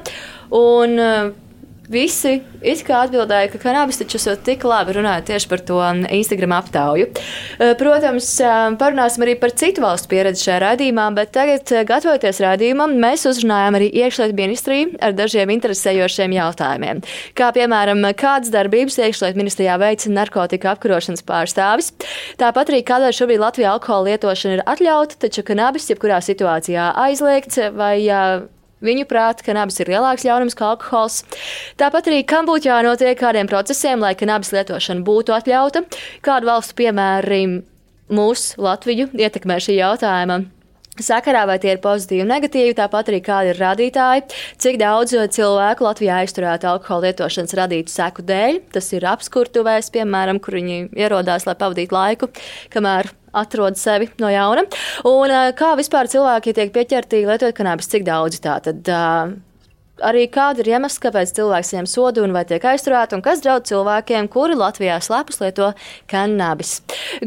Un, uh, Visi atbildēja, ka kanābis taču esot tik labi runājot tieši par to Instagram aptauju. Eh, protams, eh, parunāsim arī par citu valstu pieredzi šajā raidījumā, bet tagad, eh, gatavoties raidījumam, mēs uzrunājām arī iekšlietu ministriju ar dažiem interesējošiem jautājumiem. Kā piemēram, kādas darbības iekšlietu ministrijā veica narkotika apkarošanas pārstāvis, tāpat arī kādēļ šobrīd Latvijā alkohola lietošana ir atļauta, taču kanābis jebkurā situācijā aizliegts vai Viņu prāt, ka nabis ir lielāks ļaunums kā alkohols. Tāpat arī, kam būtu jānotiek kādiem procesiem, lai nabis lietošana būtu atļauta, kādu valstu piemēri mūsu Latviju ietekmē šī jautājuma sakarā, vai tie ir pozitīvi un negatīvi, tāpat arī kādi ir rādītāji, cik daudz cilvēku Latvijā aizturētu alkohola lietošanas radītu seku dēļ. Tas ir apskurtuvēs, piemēram, kur viņi ierodās, lai pavadītu laiku, kamēr atrod sevi no jauna. Un kā vispār cilvēki tiek pieķerti lietot kanābis, cik daudz tā tad arī kāda ir iemesls, kāpēc cilvēks saņem sodu un vai tiek aizturēti, un kas draud cilvēkiem, kuri Latvijā slēpus lieto kanābis.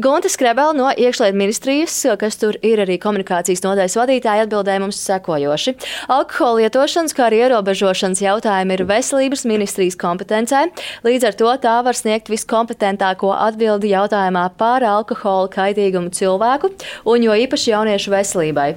Gonta Skrebela no iekšlietu ministrijas, kas tur ir arī komunikācijas nodaļas vadītāja, atbildēja mums sekojoši. Alkohola lietošanas, kā arī ierobežošanas jautājumi ir veselības ministrijas kompetencē, līdz ar to tā var sniegt viskompetentāko atbildi jautājumā par alkohola kaitīgumu cilvēku un jo īpaši jauniešu veselībai.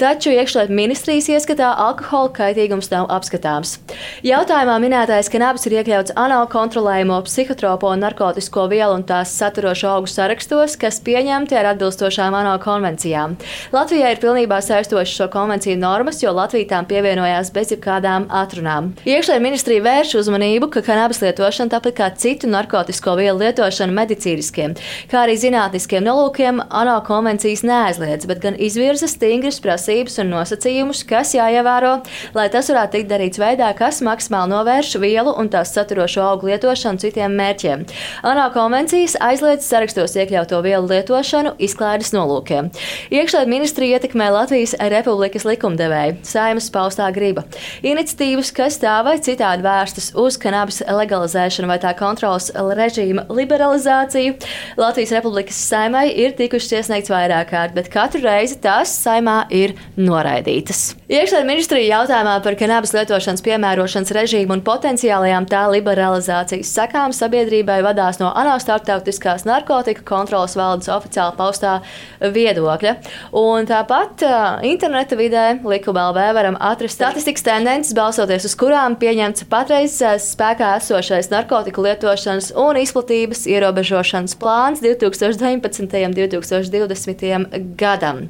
Taču iekšlietu ministrijas ieskatā alkohola kaitīgums nav apskatīts uzskatāms. Jautājumā minētais kanābis ir iekļauts ANO kontrolējumu psihotropo un narkotisko vielu un tās saturošo augu sarakstos, kas pieņemti ar atbilstošām ANO konvencijām. Latvijai ir pilnībā saistošas šo konvenciju normas, jo Latvija tām pievienojās bez jebkādām atrunām. Iekšlietu ministrija vērš uzmanību, ka kanābis lietošana, tāpat kā citu narkotisko vielu lietošana medicīniskiem, kā arī zinātniskiem nolūkiem, ANO konvencijas neaizliedz, bet gan izvirza stingras prasības un nosacījumus, kas jāievēro, lai tas varētu tikt darīts darīts veidā, kas maksimāli novērš vielu un tās saturošo augu lietošanu citiem mērķiem. ANO konvencijas aizliedz sarakstos iekļauto vielu lietošanu izklaides nolūkiem. Iekšlietu ministrija ietekmē Latvijas Republikas likumdevēju, saimas paustā griba. Iniciatīvas, kas tā vai citādi vērstas uz kanābis legalizēšanu vai tā kontrolas režīma liberalizāciju, Latvijas Republikas saimai ir tikušas iesniegts vairāk kārt, bet katru reizi tās saimā ir noraidītas. Iekšlietu ministrija jautājumā par kanābis lietošanu likumdošanas piemērošanas režīmu un potenciālajām tā liberalizācijas sekām sabiedrībai vadās no ANO starptautiskās narkotika kontrolas valdes oficiāli paustā viedokļa. Un tāpat interneta vidē likuma LV varam atrast statistikas tendences, balsoties uz kurām pieņemts patreiz spēkā esošais narkotiku lietošanas un izplatības ierobežošanas plāns 2019. un 2020. gadam.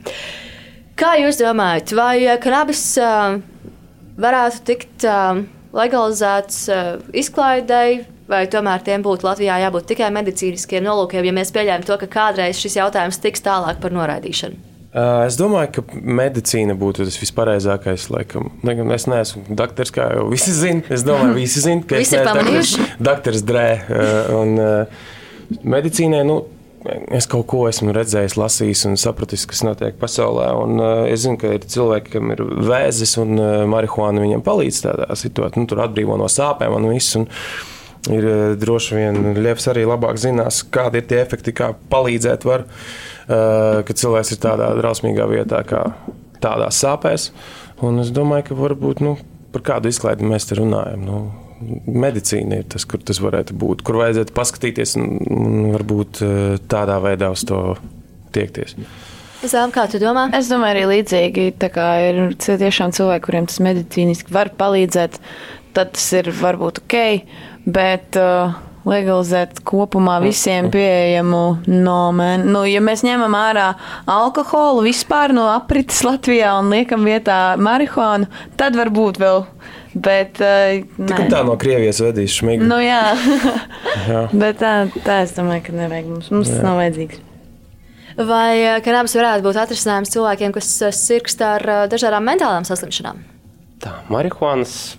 Kā jūs domājat, vai kanābis uh, varētu tikt uh, legalizēts uh, izklaidēji, vai tomēr tiem būtu Latvijā jābūt tikai medicīniskiem nolūkiem, ja mēs pieļaujam to, ka kādreiz šis jautājums tiks tālāk par noraidīšanu? Es domāju, ka medicīna būtu tas vispareizākais. Laikam. Es neesmu doktors, kā jau visi zina. Es domāju, visi zina, ka visi es neesmu doktors Drē. Un, medicīnai, nu, es kaut ko esmu redzējis, lasījis un sapratis, kas notiek pasaulē. Un, uh, es zinu, ka ir cilvēki, kam ir vēzis un uh, marihuāna viņiem palīdz tādā situācijā. Nu, tur atbrīvo no sāpēm un viss. Un, Ir uh, droši vien Lievs arī labāk zinās, kādi ir tie efekti, kā palīdzēt var, uh, kad cilvēks ir tādā drausmīgā vietā, kā tādā sāpēs. Un es domāju, ka varbūt nu, par kādu izklaidi mēs te runājam. Nu, medicīna ir tas, kur tas varētu būt, kur vajadzētu paskatīties un, un varbūt tādā veidā uz to tiekties. Zām, kā tu domā? Es domāju, arī līdzīgi. Ir tiešām cilvēki, kuriem tas medicīniski var palīdzēt, tad tas ir varbūt ok. Bet uh, legalizēt kopumā visiem pieejamu nomēnu. Nu, ja mēs ņemam ārā alkoholu vispār no aprites Latvijā un liekam vietā marihuānu, tad varbūt vēl. Bet, uh, Tik tā no Krievijas vedīs šmīgi. Nu, jā. jā. Bet tā, tā es domāju, ka nevajag mums. Mums jā. tas nav vajadzīgs. Vai eh, kanābis varētu būt atrisinājums cilvēkiem, kas eh, sirgst ar dažādām mentālām saslimšanām? Tā, marihuānas.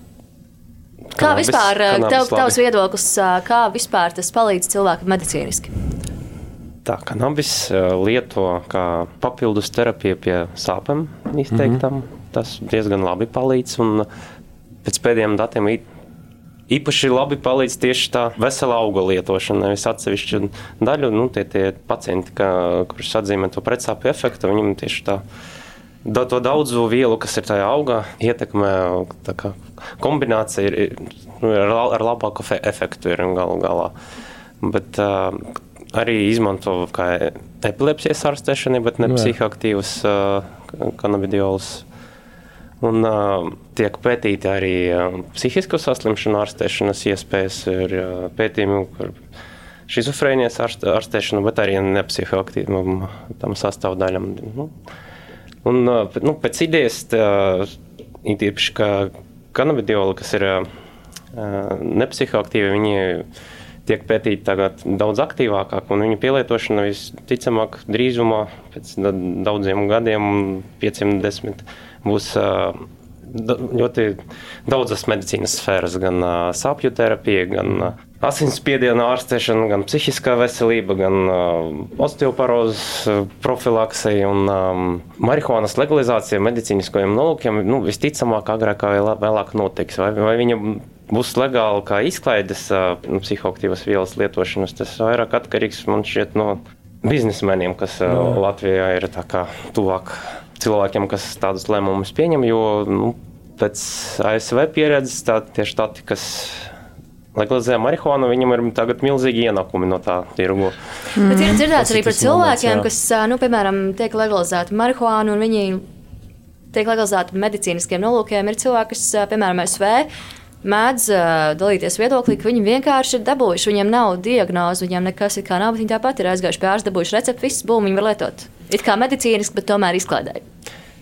Kā kanabis, vispār, tev, tavs viedoklis, kā vispār tas palīdz cilvēkam medicīniski? Tā kanabis lieto kā papildus terapiju pie sāpēm izteiktam. Mm -hmm. Tas diezgan labi palīdz. Un pēc pēdējiem datiem Īpaši labi palīdz tieši tā vesela auga lietošana, nevis atsevišķa daļa. Nu, tie, tie pacienti, ka, kurus atzīmē to pretsāpju efektu, viņam tieši tā. Da, to daudzu vielu, kas ir tajā augā, ietekmē kā, kombinācija ir, ir, nu, ar, ar labāku efektu galu galā. Bet uh, arī izmanto kā epilepsijas ārstēšanai, bet ne psihoaktīvas uh, kanabidiolas Un, uh, tiek pētīti arī uh, psihisko saslimšanu ārstēšanas iespējas, ir uh, pētījumi par šizofrēnijas ārstēšanu, bet arī nepsihoaktīvam tam sastāvdaļam. Nu, un, uh, nu, pēc idejas, it īpaši, ka kanabidioli, kas ir uh, nepsihoaktīvi, viņi tiek pētīti tagad daudz aktīvākāk, un viņu pielietošana visticamāk drīzumā pēc daudziem gadiem, pieciem, desmit gadiem būs ļoti daudzas medicīnas sfēras, gan sāpju terapija, gan asinsspiediena ārstēšana, gan psihiskā veselība, gan osteoporozes profilaksija un marihuānas legalizācija medicīniskajiem nolūkiem. Nu, visticamāk, agrāk vai vēlāk notiks. Vai, vai viņa būs legāla kā izklaides nu, psihoaktīvas vielas lietošanas, tas vairāk atkarīgs man šķiet no biznesmeniem, kas no. Latvijā ir tuvāk cilvēkiem, kas tādus lēmumus pieņem, jo nu, pēc ASV pieredzes tā, tie štati, kas legalizē marihuānu, viņam ir tagad milzīgi ienākumi no tā tirgu. Mm. Bet ir dzirdēts arī par cilvēkiem, moments, kas, nu, piemēram, tiek legalizēta marihuāna un viņi tiek legalizēta medicīniskiem nolūkiem. Ir cilvēki, kas, piemēram, ASV mēdz uh, dalīties viedoklī, ka viņi vienkārši ir dabūjuši, viņiem nav diagnoze, viņiem nekas ir kā nav, viņi tāpat ir aizgājuši pie ārsta, dabūjuši recepti, viss būs, viņi var lietot. It kā medicīniski, bet tomēr izklaidēji.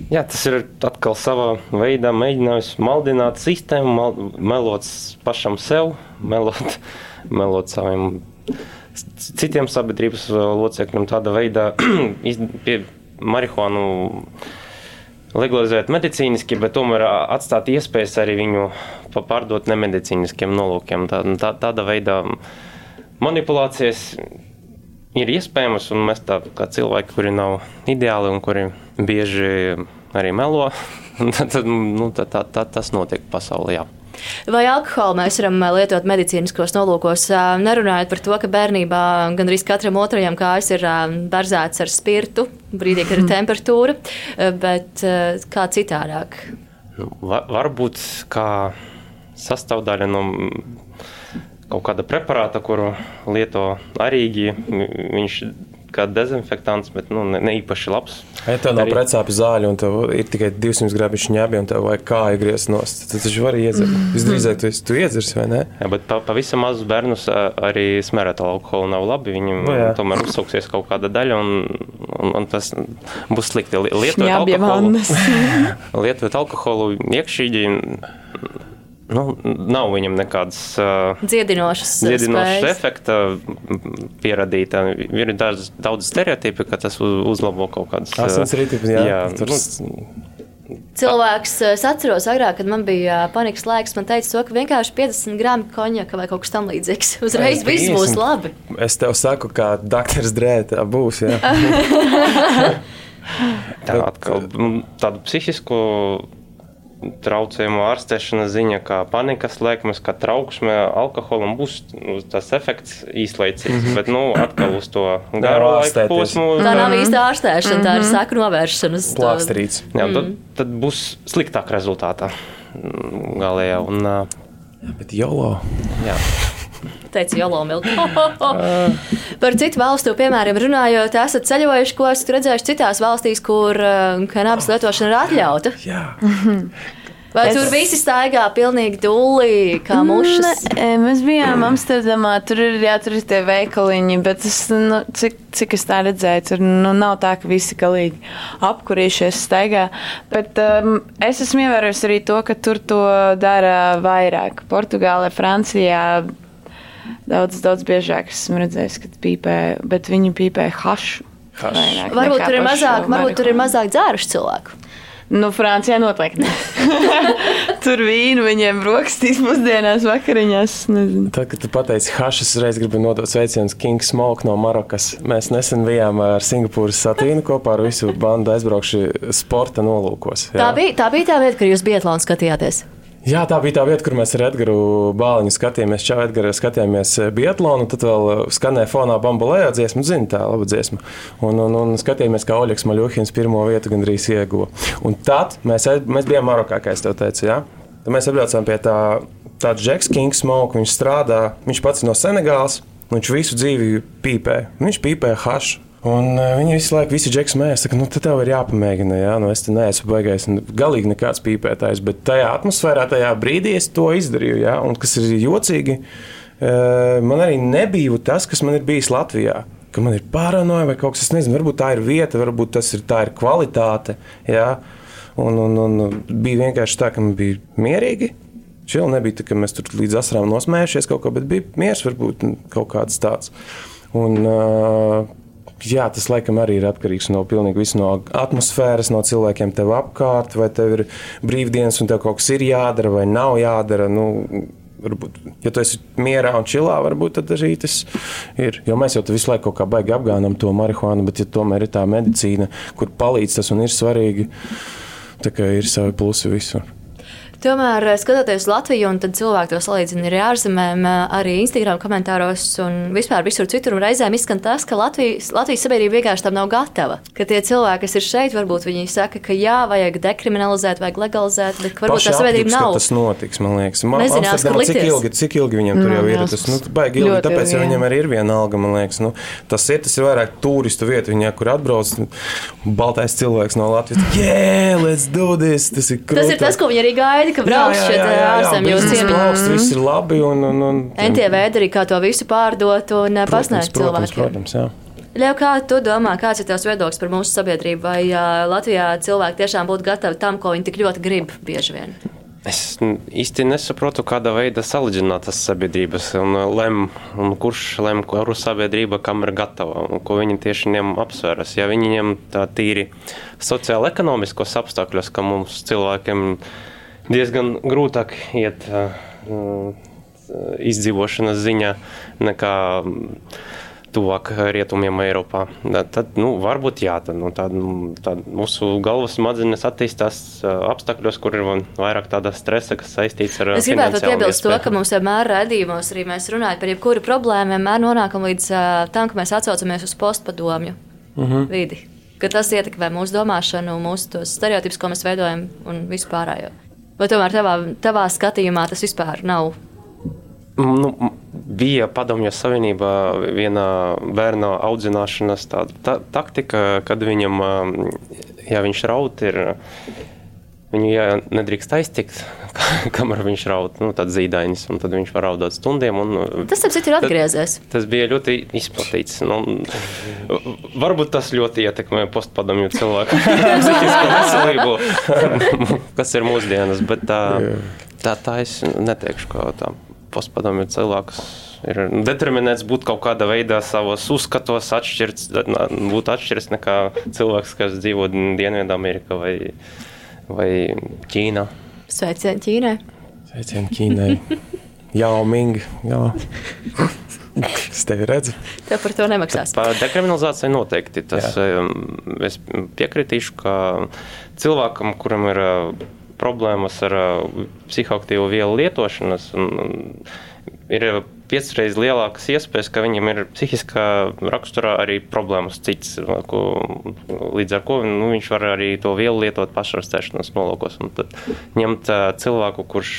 Jā, tas ir atkal savā veidā mēģinājums maldināt sistēmu, mal, melot pašam sev, melot, melot saviem citiem sabiedrības locekļiem, tādā veidā pie marihuānu legalizēt medicīniski, bet tomēr atstāt iespējas arī viņu pārdot nemedicīniskiem nolūkiem. Tā, tā, tāda veida manipulācijas ir iespējamas, un mēs tā kā cilvēki, kuri nav ideāli un kuri bieži arī melo, tad, tad, nu, tā, tā, tā, tas notiek pasaulē. Jā. Vai alkoholu mēs varam lietot medicīniskos nolūkos? Nerunājot par to, ka bērnībā gandrīz katram otrajam kājas ir barzēts ar spirtu, brīdī, kad ir temperatūra, bet kā citādāk? Nu, var, varbūt kā sastāvdaļa no kaut kāda preparāta, kuru lieto arīgi. Viņš kā dezinfekants, bet nu, ne, ne īpaši labs. Ja tev nav precāpju zāļu un tev ir tikai 200 gramu ņēbi un tev vajag kāju griezt nost, tad taču var iedzert. Mm. Visdrīzāk tu, tu iedzers, vai ne? Jā, bet pa, pavisam mazus bērnus arī smērēt alkoholu nav labi. Viņam no, jā. tomēr uzsauksies kaut kāda daļa un, un, un tas būs slikti. Lietot alkoholu, lietot alkoholu iekšīgi Nu, nav viņam nekādas uh, dziedinošas, dziedinošas efekta pierādīta. Ir daudz, daudz stereotipi, ka tas uzlabo kaut kādas asins ritmus. Jā, jā tur... nu, Cilvēks, es atceros, agrāk, kad man bija panikas laiks, man teica, to, ka vienkārši 50 gramu konjaka vai kaut kas tamlīdzīgs. Uzreiz viss būs labi. Es tev saku, kā doktors drēta būs. tā atkal tādu psihisku traucējumu ārstēšanas ziņa, kā panikas lēkmes, kā trauksme, alkoholam būs nu, tas efekts īslaicīgs, mm -hmm. bet, nu, atkal uz to garo laiku posmu. Tā nav īsta ārstēšana, mm -hmm. tā ir saku novēršanas. Plākstrīts. Jā, mm. tad, tad būs sliktāk rezultātā galējā. Un, Jā, bet jolo. Jā teica Jolomilka. Par citu valstu piemēriem runājot, esat ceļojuši, ko esat redzējuši citās valstīs, kur uh, kanābis lietošana ir atļauta? Jā. Vai es... tur visi staigā pilnīgi dūlī, kā mušas? Ne, mēs bijām Amsterdamā, tur ir, jā, tur ir tie veikaliņi, bet es, nu, cik, cik es tā redzēju, tur nu, nav tā, ka visi galīgi apkurījušies staigā. Bet um, es esmu ievērojis arī to, ka tur to dara vairāk. Portugālē, Francijā, daudz, daudz biežāk esmu redzējis, kad pīpē, bet viņi pīpē hašu. Vairāk varbūt tur ir mazāk, varbūt tur ir mazāk dzēruši cilvēku. Nu, Francijā noteikti. Tur vīnu viņiem brokastīs, pusdienās, vakariņās. Nezinu. Tad, kad tu pateici, hašas, reiz gribu nodot sveicienus King Smoke no Marokas. Mēs nesen bijām ar Singapūras satīnu kopā ar visu bandu aizbraukši sporta nolūkos. Jā. Tā bija, tā bija tā vieta, kur jūs Bietlānu skatījāties. Jā, tā bija tā vieta, kur mēs ar Edgars Bāliņu skatījāmies. Čau, Edgars, skatījāmies eh, Bietlānu, tad vēl eh, skanēja fonā bambolējā dziesma, zina tā laba dziesma. Un, un, un skatījāmies, kā Oļegs Maļuhins pirmo vietu gandrīz ieguva. Un tad mēs, mēs bijām Marokā, kā es tev teicu, jā. Tad mēs atbraucām pie tā, tāds Džeks Kings Smoke, viņš strādā, viņš pats no Senegāls, viņš visu dzīvi pīpē. Viņš pīpē hašu. Un uh, viņi visu laiku, visi džeks mēs, saka, nu, tad tev ir jāpamēģina, jā, nu, es te neesmu baigais, un galīgi nekāds pīpētājs, bet tajā atmosfērā, tajā brīdī es to izdarīju, jā, un kas ir jocīgi, uh, man arī nebija tas, kas man ir bijis Latvijā. Ka man ir paranoja vai kaut kas tāds, nezinu, varbūt tā ir vieta, varbūt tas ir, ir kvalitāte. Jā, un, un, un bija vienkārši tā, ka man bija mierīgi. Čili nebija tā, ka mēs tur līdz asarām nosmējušies kaut ko, bet bija miers, varbūt kaut kāds tāds. Un, uh, jā, tas laikam arī ir atkarīgs no pilnīgi visu no atmosfēras, no cilvēkiem tev apkārt, vai tev ir brīvdienas un tev kaut kas ir jādara vai nav jādara. Nu, Varbūt, ja tu esi mierā un čilā, varbūt tad arī tas ir. Jo mēs jau visu laiku kaut kā baigi apgānām to marihuānu, bet ja tomēr ir tā medicīna, kur palīdz tas un ir svarīgi, kā ir savi plusi visur. Tomēr, eh, skatoties Latviju, un cilvēki to salīdzina ar ārzemēm, eh, arī Instagram komentāros un vispār visur citur, reizēm izskan tas, ka Latvijas, Latvijas sabiedrība vienkārši tam nav gatava. Ka tie cilvēki, kas ir šeit, varbūt viņi saka, ka jā, vajag dekriminalizēt, vajag legalizēt, bet varbūt Paši tā sabiedrība nav. Tas notiks, man liekas. Man, Amsterdamā, cik ilgi, cik ilgi viņiem tur jau ir? Tas nu, baigi ilgi, tāpēc jau viņiem arī ir viena alga, man liekas. Nu, tas ir, tas ir vairāk turistu vieta, viņa, kur atbrauc baltais cilvēks no Latvijas. Yeah, let's do this! Tas ir, krūtā. tas, ir tas, ko viņi arī gaida, ka brauks šeit ārzemju ciemiņi. Viss ir labi un, un, un veidi arī kā to visu pārdot un pasniegt cilvēkiem. Protams, jā. Ļauj, kā tu domā, kāds ir tavs viedoklis par mūsu sabiedrību? Vai uh, Latvijā cilvēki tiešām būtu gatavi tam, ko viņi tik ļoti grib bieži vien? Es īsti nesaprotu, kāda veida salīdzināt tas sabiedrības un lem, un kurš lem, kuru sabiedrība kam ir gatava un ko viņi tieši ņem apsveras. Ja viņi ņem tā tīri sociāli ekonomiskos apstākļos, ka mums cilvēkiem ir diezgan grūtāk iet uh, izdzīvošanas ziņā nekā tuvāk rietumiem Eiropā. Tad, nu, varbūt jā, tad, nu, tad, tad mūsu galvas smadzenes attīstās apstākļos, kur ir vairāk tāda stresa, kas saistīts ar. Es gribētu piebilst to, ka mums vienmēr redzījumos arī mēs runājam par jebkuru problēmu, vienmēr nonākam līdz tam, ka mēs atsaucamies uz postpadomju uh mhm. -huh. vidi. Ka tas ietekmē mūsu domāšanu, mūsu stereotipus, ko mēs veidojam un vispārējo. Vai tomēr tavā, tavā skatījumā tas vispār nav? Nu, bija Padomju Savienībā viena bērna audzināšanas tāda ta taktika, kad viņam, ja viņš raud, ir Viņu jā, nedrīkst aiztikt, kamēr viņš raud, nu, tāds zīdainis, un tad viņš var raudāt stundiem. Un, tas, ap citu, ir atgriezies. Tas, tas bija ļoti izplatīts. Nu, varbūt tas ļoti ietekmē postpadomju cilvēku veselību, kas ir mūsdienas, bet tā, tā, tā es neteikšu, ka tā postpadomju cilvēkus ir determinēts būt kaut kādā veidā savos uzskatos, atšķirts, būt atšķirts nekā cilvēks, kas dzīvo Dienvidamerikā vai vai Ķīnā. Sveicieni Ķīnai! Sveicieni Ķīnai! Jā, Ming! Jā. Es tevi redzu. Tev par to nemaksās. Par dekriminalizāciju noteikti. Tas, Jā. es piekritīšu, ka cilvēkam, kuram ir problēmas ar psihoaktīvu vielu lietošanas. Un, ir piecreiz lielākas iespējas, ka viņam ir psihiskā raksturā arī problēmas cits, ko, līdz ar ko nu, viņš var arī to vielu lietot pašarastēšanas nolūkos. Un tad ņemt cilvēku, kurš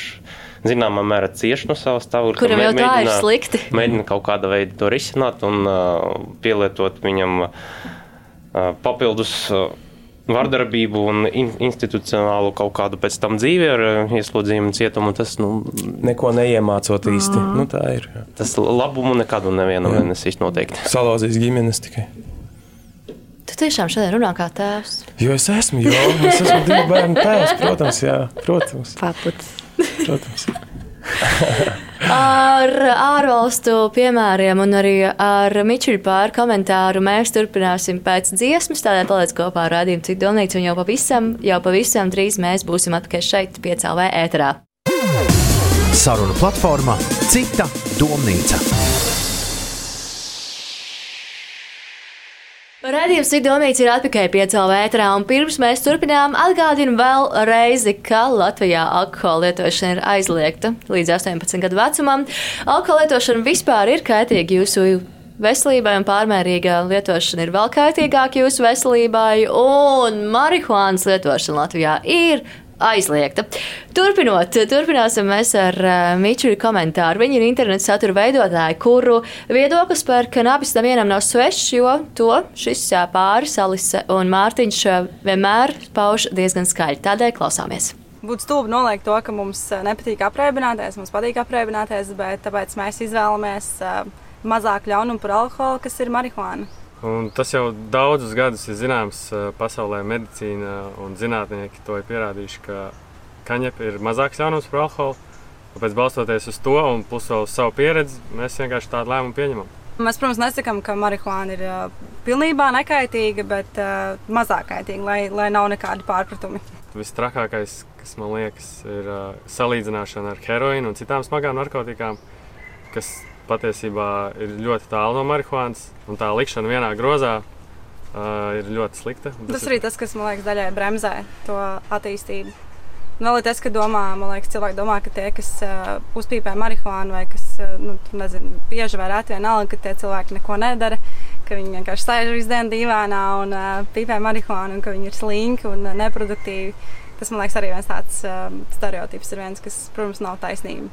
zināmā mērā cieši no savas stāvokļa. Kuram jau tā ir slikti. Mēģina kaut kāda veida to risināt un uh, pielietot viņam uh, papildus. Uh, vardarbību un in, institucionālu kaut kādu pēc tam dzīvi ar ieslodzījumu cietumu. Tas nu, neko neiemācot īsti. Mm. Nu, tā ir. Jā. Tas labumu nekad un nevienam nenesīs noteikti. Salauzīs ģimenes tikai. Tu tiešām šodien runā kā tēvs. Jo es esmu, jo es esmu divu bērnu tēvs, protams, jā, protams. Paputs. Protams. Ar ārvalstu piemēriem un arī ar Mičuļu pāri komentāru mēs turpināsim pēc dziesmas. Tādēļ paliec kopā ar rādījumu citu domnīcu un jau pavisam, jau pavisam drīz mēs būsim atpakaļ šeit piecēlē ēterā. Saruna platformā Cita domnīca. Radījums Sidonīts ir atpakaļ pie CLV, un pirms mēs turpinām, atgādinu vēl reizi, ka Latvijā alkohola lietošana ir aizliegta līdz 18 gadu vecumam. Alkohola lietošana vispār ir kaitīga jūsu veselībai, un pārmērīga lietošana ir vēl kaitīgāka jūsu veselībai, un marihuānas lietošana Latvijā ir aizliegta. Turpinot, turpināsim mēs ar uh, Mičuļu komentāru. Viņa ir interneta satura veidotāja, kuru viedoklis par kanabis nevienam nav svešs, jo to šis pāris Alise un Mārtiņš vienmēr pauž diezgan skaļi. Tādēļ klausāmies. Būtu stulbi noliegt to, ka mums nepatīk apreibināties, mums patīk apreibināties, bet tāpēc mēs izvēlamies mazāk ļaunumu par alkoholu, kas ir marihuāna. Un tas jau daudzus gadus ir zināms pasaulē, medicīna un zinātnieki to ir pierādījuši, ka kaņepē ir mazāks ļaunums par alkoholu. Tāpēc, balstoties uz to un plus vēl uz savu pieredzi, mēs vienkārši tādu lēmumu pieņemam. Mēs, protams, nesakām, ka marihuāna ir pilnībā nekaitīga, bet uh, mazāk kaitīga, lai, lai nav nekādi pārpratumi. Visstrakākais, kas man liekas, ir uh, salīdzināšana ar heroīnu un citām smagām narkotikām, kas patiesībā ir ļoti tālu no marihuānas, un tā likšana vienā grozā uh, ir ļoti slikta. Tas, tas ir arī tas, kas man liekas daļai bremzē to attīstību. Un vēl ir tas, ka domā, man liekas, cilvēki domā, ka tie, kas uh, uzpīpē marihuānu vai kas uh, nu, nezinu, bieži vai reti vienalga, ka tie cilvēki neko nedara, ka viņi vienkārši sēž visu dienu dīvainā un uh, pīpē marihuānu un ka viņi ir slinki un uh, neproduktīvi. Tas man liekas arī viens tāds uh, stereotips, ir viens, kas, protams, nav taisnība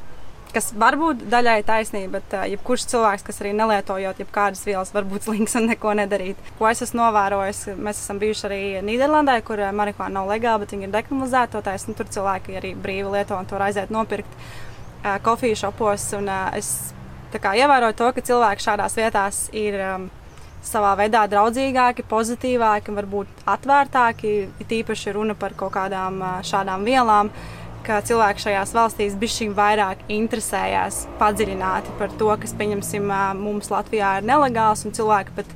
kas var būt daļai taisnība, bet uh, jebkurš cilvēks, kas arī nelietojot jebkādas vielas, var būt slinks un neko nedarīt. Ko es esmu novērojis, mēs esam bijuši arī Nīderlandē, kur marihuāna nav legāla, bet viņi ir dekriminalizēta. Tur cilvēki arī brīvi lieto un to aiziet nopirkt uh, kofiju šopos. Un, uh, es kā, ievēroju to, ka cilvēki šādās vietās ir. Um, savā veidā draudzīgāki, pozitīvāki un varbūt atvērtāki. Ir īpaši runa par kaut kādām šādām vielām. Uh, ka cilvēki šajās valstīs bišķiņ vairāk interesējās padziļināti par to, kas, pieņemsim, mums Latvijā ir nelegāls, un cilvēki pat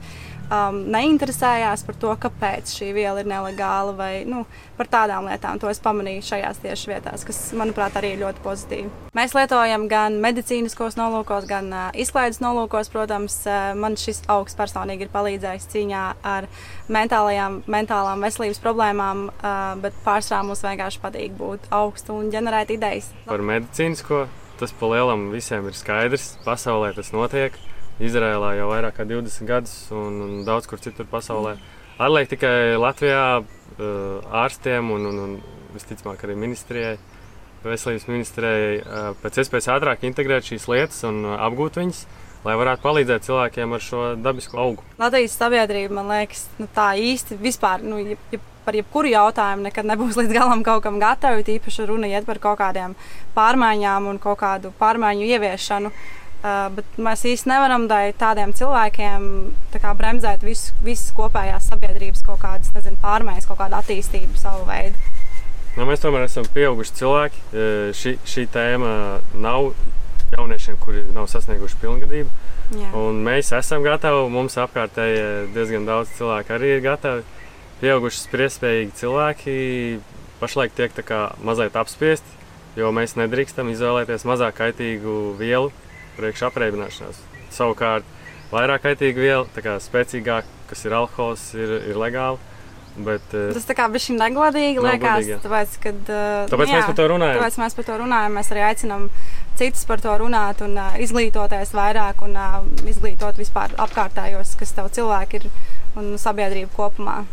um, neinteresējās par to, kāpēc šī viela ir nelegāla vai nu, par tādām lietām. To es pamanīju šajās tieši vietās, kas, manuprāt, arī ir ļoti pozitīvi. Mēs lietojam gan medicīniskos nolūkos, gan uh, izklaides nolūkos. Protams, uh, man šis augsts personīgi ir palīdzējis cīņā ar mentālajām, mentālām veselības problēmām, uh, bet pārsvarā mums vienkārši patīk būt augstu un ģenerēt idejas. Par medicīnisko tas pa lielam visiem ir skaidrs. Pasaulē tas notiek. Izrēlā jau vairāk kā 20 gadus un, un daudz kur citur pasaulē. Atliek tikai Latvijā uh, ārstiem un, un, un visticamāk arī ministrijai, veselības ministrijai uh, pēc iespējas ātrāk integrēt šīs lietas un uh, apgūt viņas. Lai varētu palīdzēt cilvēkiem ar šo dabisko augu. Latvijas sabiedrība, man liekas, nu, tā īsti vispār, nu, ja, ja par jebkuru jautājumu nekad nebūs līdz galam kaut kam gatava. Īpaši runa iet par kaut kādām pārmaiņām un kaut kādu pārmaiņu ieviešanu. Uh, bet mēs īstenībā nevaram tādiem cilvēkiem tā kā, bremzēt visu, visas kopējās sabiedrības kaut kādas nezinu, pārmaiņas, kaut kādu attīstību savu veidu. Nu, mēs tomēr esam pieauguši cilvēki. Šī, šī tēma nav jauniešiem, kuri nav sasnieguši pilngadību. Mēs esam gatavi, mums apkārtēji diezgan daudz cilvēku arī ir gatavi. Pieauguši spriestspējīgi cilvēki pašlaik tiek mazliet apspiesti, jo mēs nedrīkstam izvēlēties mazāk kaitīgu vielu priekš apreibināšanās. Savukārt, vairāk kaitīga viela, tā kā spēcīgāk, kas ir alkohols, ir, ir legāli. Bet, uh, tas tā kā bija šī negodīgi, liekas, godīgi, tāpēc, kad, uh, tāpēc jā, mēs par to runājam. Tāpēc mēs par to runājam. Mēs arī aicinām citus par to runāt un uh, izglītoties vairāk un uh, izglītot vispār apkārtējos, kas tev cilvēki ir un sabiedrību kopumā.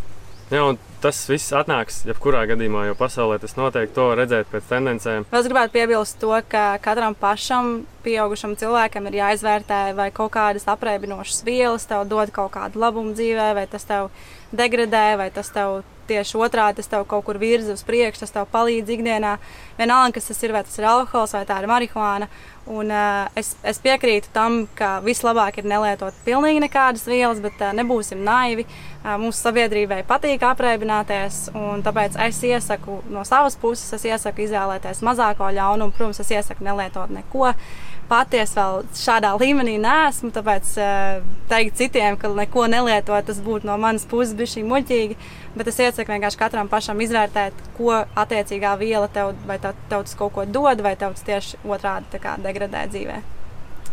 Jā, un tas viss atnāks jebkurā gadījumā, jo pasaulē tas noteikti to redzēt pēc tendencēm. Es gribētu piebilst to, ka katram pašam, pieaugušam cilvēkam, ir jāizvērtē, vai kaut kādas apreibinošas vielas tev dod kaut kādu labumu dzīvē, vai tas tev degradē, vai tas tev tieši otrādi tas tev kaut kur virza uz priekšu, tas tev palīdz ikdienā. Vienalga, kas tas ir, vai tas ir alkohols vai tā ir marihuāna. Un, uh, es, es piekrītu tam, ka vislabāk ir nelietot pilnīgi nekādas vielas, bet uh, nebūsim naivi. Uh, mūsu sabiedrībai patīk apreibināties, un tāpēc es iesaku no savas puses, es iesaku izvēlēties mazāko ļaunumu. Protams, es iesaku nelietot neko. Uh, patiesi vēl šādā līmenī neesmu. Tāpēc uh, teikt citiem, ka neko nelietot, tas būtu no manas puses bijis muļķīgi. Bet es iesaku vienkārši katram pašam izvērtēt, ko attiecīgā viela tev, vai tev, tev tas kaut ko dod, vai tev tas tieši otrādi degradē dzīvē.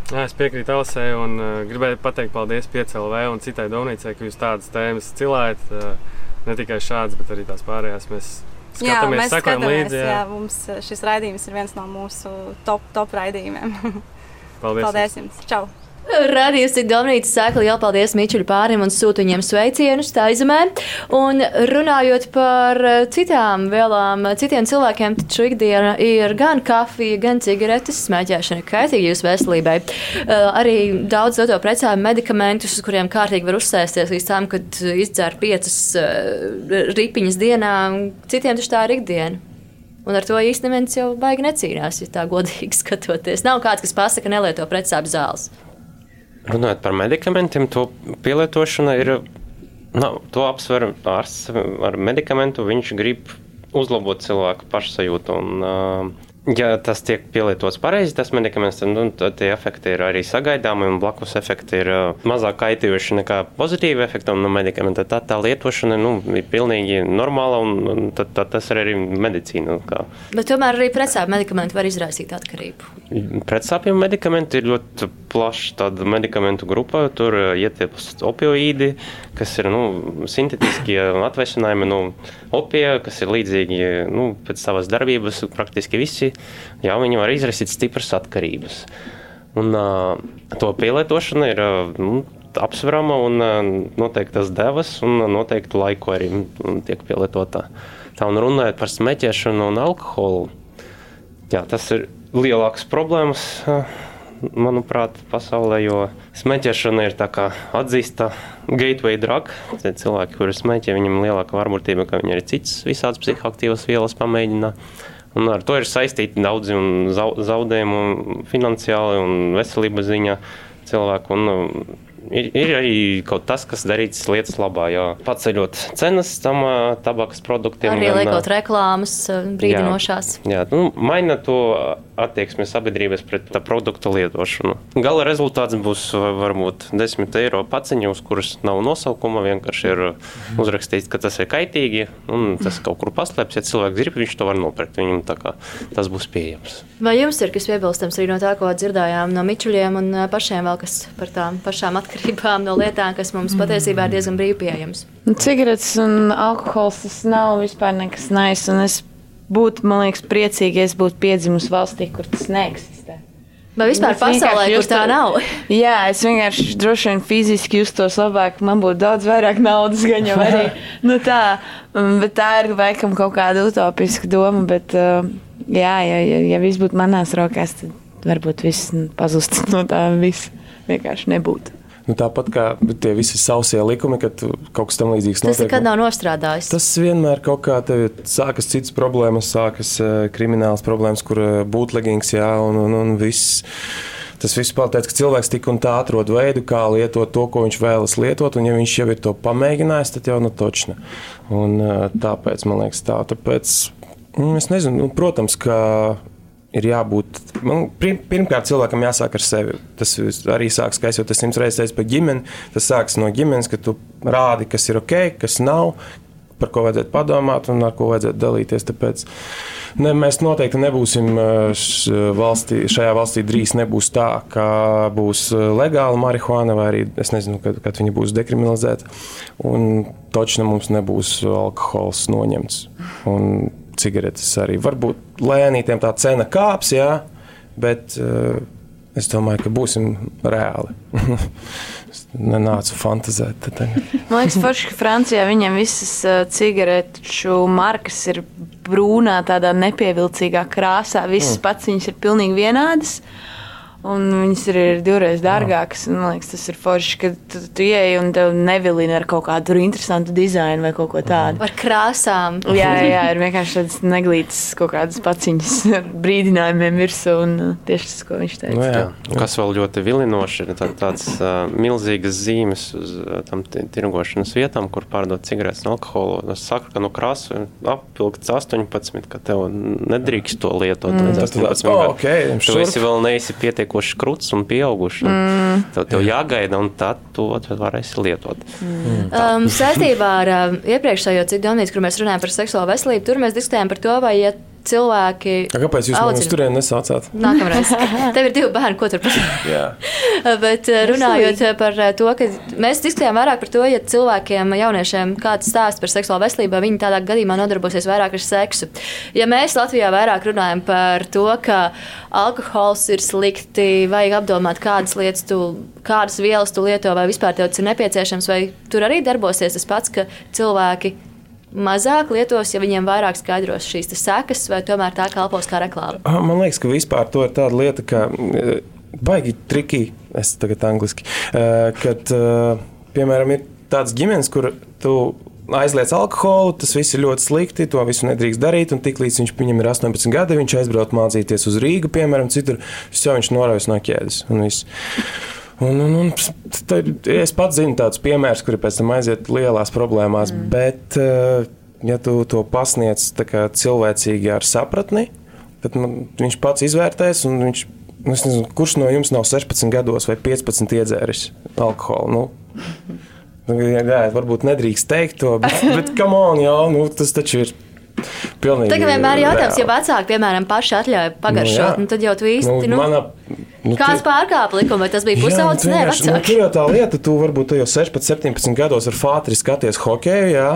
Jā, es piekrītu Alisai un uh, gribēju pateikt paldies PCLV un citai domnīcai, ka jūs tādas tēmas cilājat. Uh, ne tikai šādas, bet arī tās pārējās. Mēs jā, mēs sekojam līdzi. Jā. Jā, mums šis raidījums ir viens no mūsu top, top raidījumiem. Paldies! Paldies jums! Čau! Radījums tik Dominītas sēkla, jau paldies Mičuļu pārim un sūtu viņiem sveicienus tā izemē. Un runājot par citām vielām, citiem cilvēkiem, šo ikdiena ir gan kafija, gan cigaretes, smēķēšana kaitīga jūsu veselībai. Uh, arī daudz doto precējumu medikamentus, uz kuriem kārtīgi var uzsēsties līdz tam, kad izdzer piecas uh, ripiņas dienā, citiem taču tā ir ikdiena. Un ar to īstenībā neviens jau baigi necīnās, ja tā godīgi skatoties. Nav kāds, kas pasaka, nelieto pretsāpju zāles. Runājot par medikamentiem, to pielietošana ir. Nu, to apsver ārsts ar medikamentu. Viņš grib uzlabot cilvēku pašsajūtu. Un, uh, Ja tas tiek pielietots pareizi, tas medikaments, tad, nu, tie efekti ir arī sagaidāmi, un blakus efekti ir uh, mazāk kaitījuši nekā pozitīvi efekti no medikamenta. Tā, tā lietošana nu, ir pilnīgi normāla, un, un tad, tad tas ir arī medicīna. Kā. Bet tomēr arī pretsāpju medikamenti var izraisīt atkarību. Pretsāpju medikamenti ir ļoti plaša medikamentu grupa. Tur ietilpst opioīdi, kas ir nu, sintetiskie atvesinājumi nu, opija, kas ir līdzīgi nu, pēc savas darbības praktiski visi jā, viņi var izraisīt stipras atkarības. Un, uh, to pielietošana ir uh, nu, apsverama un uh, noteiktas devas un noteiktu laiku arī tiek pielietota. Tā un runājot par smēķēšanu un alkoholu, jā, tas ir lielāks problēmas. Uh, manuprāt, pasaulē, jo smēķēšana ir atzīsta gateway drug. Cilvēki, kuri smēķē, viņam lielāka varbūtība, ka viņi arī citas visādas psihoaktīvas vielas pamēģina. Un ar to ir saistīti daudzi zaudējumi, finansiāli un veselības ziņā cilvēku. Un, ir, ir arī kaut kas, kas darīts lietas labā. Jā. Paceļot cenas tam tabakas produktiem. Arī liekot reklāmas brīdinošās. Jā, jā nu, maina to attieksmi sabiedrības pret tā produktu lietošanu. Gala rezultāts būs varbūt 10 eiro paciņa, uz kuras nav nosaukuma. Vienkārši ir uzrakstīts, ka tas ir kaitīgi un tas kaut kur paslēpts. Ja cilvēks grib, viņš to var nopirkt. Viņam tas būs pieejams. Vai jums ir kas piebilstams arī no tā, ko dzirdējām no Mičuļiem un pašiem vēl kas par tām pašām atkarībām? no lietām, kas mums patiesībā ir diezgan brīvi pieejamas. Nu, cigaretes un alkohols tas nav vispār nekas nais. Es būtu, man liekas, priecīgi, ja es būtu piedzimusi valstī, kur tas neeksistē. Vai vispār es pasaulē, kur tā nav? Jā, es vienkārši droši vien fiziski justos labāk, man būtu daudz vairāk naudas, gan jau arī. nu, tā, bet tā ir laikam kaut kāda utopiska doma, bet uh, jā, ja, ja, ja viss būtu manās rokās, tad varbūt viss pazustu no tā viss vienkārši nebūtu. Nu, tāpat kā tie visi sausie likumi, kad kaut kas tam līdzīgs notiek. Tas nekad nav nostrādājis. Tas vienmēr kaut kā sākas citas problēmas, sākas eh, kriminālas problēmas, kur eh, būtlegings, jā, un, un, un viss. Tas viss pateic, ka cilvēks tik un tā atrod veidu, kā lietot to, ko viņš vēlas lietot, un ja viņš jau ir to pamēģinājis, tad jau nu točna. Un eh, tāpēc man liekas tā, tāpēc, nu, es nezinu, nu, protams, ka ir jābūt. Man, pirmkārt, cilvēkam jāsāk ar sevi. Tas arī sākas, kā jau tas simts reizes teicu par ģimeni. Tas sākas no ģimenes, ka tu rādi, kas ir ok, kas nav. par ko vajadzētu padomāt un ar ko vajadzētu dalīties. Tāpēc ne, mēs noteikti nebūsim valstī, šajā valstī drīz nebūs tā, ka būs legāla marihuāna vai arī es nezinu, kad, kad viņa būs dekriminalizēta. Un točna mums nebūs alkohols noņemts. Un cigaretes arī. Varbūt lēnītiem tā cena kāps, jā, bet uh, es domāju, ka būsim reāli. nenācu fantāzēt. Man liekas, forši, ka Francijā viņiem visas uh, cigarešu markas ir brūnā, tādā nepievilcīgā krāsā. Visas mm. pats viņas ir pilnīgi vienādas. Uh, Un viņas ir divreiz dārgākas. Man liekas, tas ir forši, ka tu, tu ieej un tev nevilina ar kaut kādu interesantu dizainu vai kaut ko tādu. Ar krāsām. jā, jā, ir vienkārši tādas neglītas kaut kādas paciņas ar brīdinājumiem virsū. Un uh, tieši tas, ko viņš teica. Nu, jā. Kas vēl ļoti vilinoši, ir tā, tāds uh, milzīgas zīmes uz uh, tam tirgošanas vietām, kur pārdod cigaretes un alkoholu. Es saku, ka no krāsu apvilkts 18, ka tev nedrīkst to lietot. Mm. Tas ir tāds, oh, ok. Tu esi vēl neesi pietiekami pietiekoši krūts un pieauguši. Mm. Tev, tev jāgaida, un tad tu varēsi lietot. Mm. Um, saistībā ar um, iepriekšējo citu domnīcu, kur mēs runājam par seksuālo veselību, tur mēs diskutējam par to, vai ja cilvēki. A, kāpēc jūs uz turieni nesaucāt? Nākamreiz. Tev ir divi bērni, ko tur pasakāt? Bet uh, runājot par uh, to, ka mēs diskutējām vairāk par to, ja cilvēkiem, jauniešiem kāds stāsta par seksuālo veselību, viņi tādā gadījumā nodarbosies vairāk ar seksu. Ja mēs Latvijā vairāk runājam par to, ka alkohols ir slikti, vajag apdomāt, kādas lietas tu, kādas vielas tu lieto, vai vispār tev tas ir nepieciešams, vai tur arī darbosies tas pats, ka cilvēki mazāk lietos, ja viņiem vairāk skaidros šīs sekas, vai tomēr tā kalpos kā reklāma? Man liekas, ka vispār to ir tāda lieta, ka e, baigi triki, es tagad angliski, e, kad, e, piemēram, ir tāds ģimenes, kur tu aizliedz alkoholu, tas viss ir ļoti slikti, to visu nedrīkst darīt. Un tiklīdz viņš, viņam ir 18 gadi, viņš aizbrauc mācīties uz Rīgu, piemēram, citur, jau viņš noraujas no ķēdes. Un, un, un tad, es pats zinu tādus piemērus, kuri pēc tam aiziet lielās problēmās, mm. bet, eh, ja tu to pasniedz cilvēcīgi ar sapratni, tad man, viņš pats izvērtēs, un viņš, nu, nezinu, kurš no jums nav 16 gados vai 15 iedzēris alkoholu. Nu, nu, jā, varbūt nedrīkst teikt to, bet, bet come on, jā, nu, tas taču ir Pilnīgi Tagad vienmēr ir jautājums, ja vecāki, piemēram, paši atļauj pagaršot, nu, nu tad jau tu īsti. Nu, nu, mana, nu, Kāds pārkāpa likumu, vai tas bija pusaudzis? Nē, vecāki. Nu, tur jau tā lieta, tu varbūt jau 16, 17 gados ar fātri skaties hokeju, jā,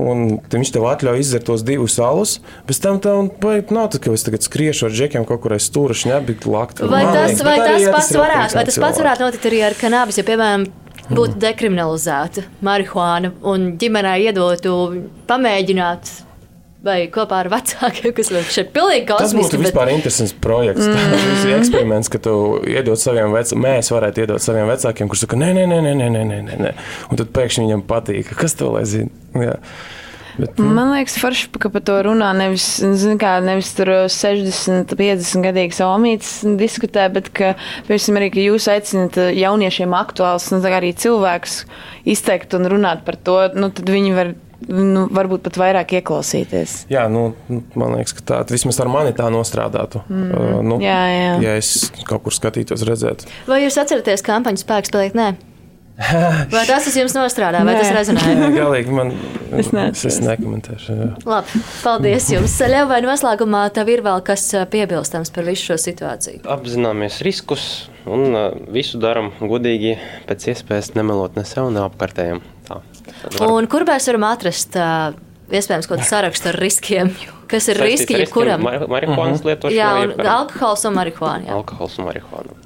un viņš tev atļauj izdzert tos divus alus, pēc tam tev nav tā, ka es tagad skriešu ar džekiem kaut kur aiz stūraši, nebīt lakt. Vai tas, vai tas pats varētu, vai tas pats varētu notikt arī ar kanābis, ja, piemēram, būtu dekriminalizēta marihuāna un ģimenei iedotu pamēģināt vai kopā ar vecākiem, kas vēl šeit pilnīgi kosmiski. Tas būtu bet... vispār interesants projekts. Mm. Tas ir eksperiments, ka tu iedod saviem vecākiem, mēs varētu iedot saviem vecākiem, kurš saka, nē, nē, nē, nē, nē, nē, nē. Un tad pēkšņi viņam patīk. Kas to lai zina? Jā. Bet, mm. Man liekas, forši, ka par to runā nevis, kā, nevis 60, 50 gadīgs omīts diskutē, bet ka, piemēram, arī ka jūs aicinat jauniešiem aktuāls nu, arī cilvēks izteikt un runāt par to, nu, tad viņi var nu, varbūt pat vairāk ieklausīties. Jā, nu, man liekas, ka tā vismaz ar mani tā nostrādātu. Mm. Uh, nu, jā, jā. Ja es kaut kur skatītos, redzētu. Vai jūs atceraties kampaņu spēku spēlēt? Nē. Vai tas jums nostrādā, vai Nē. tas rezonē? Jā, galīgi man. Es, es nekomentēšu. Jā. Labi, paldies jums. Ļauj, vai noslēgumā tev ir vēl kas piebilstams par visu šo situāciju? Apzināmies riskus un visu darām godīgi, pēc iespējas nemelot ne sev, ne apkārtējiem. Tā. Un kur mēs varam atrast? Iespējams, kaut kādu sarakstu ar riskiem. Kas ir Saistīt riski jebkuram? Marihuānas mhm. lietošana. Jā, un alkohols un marihuāna. Alkohols un marihuāna.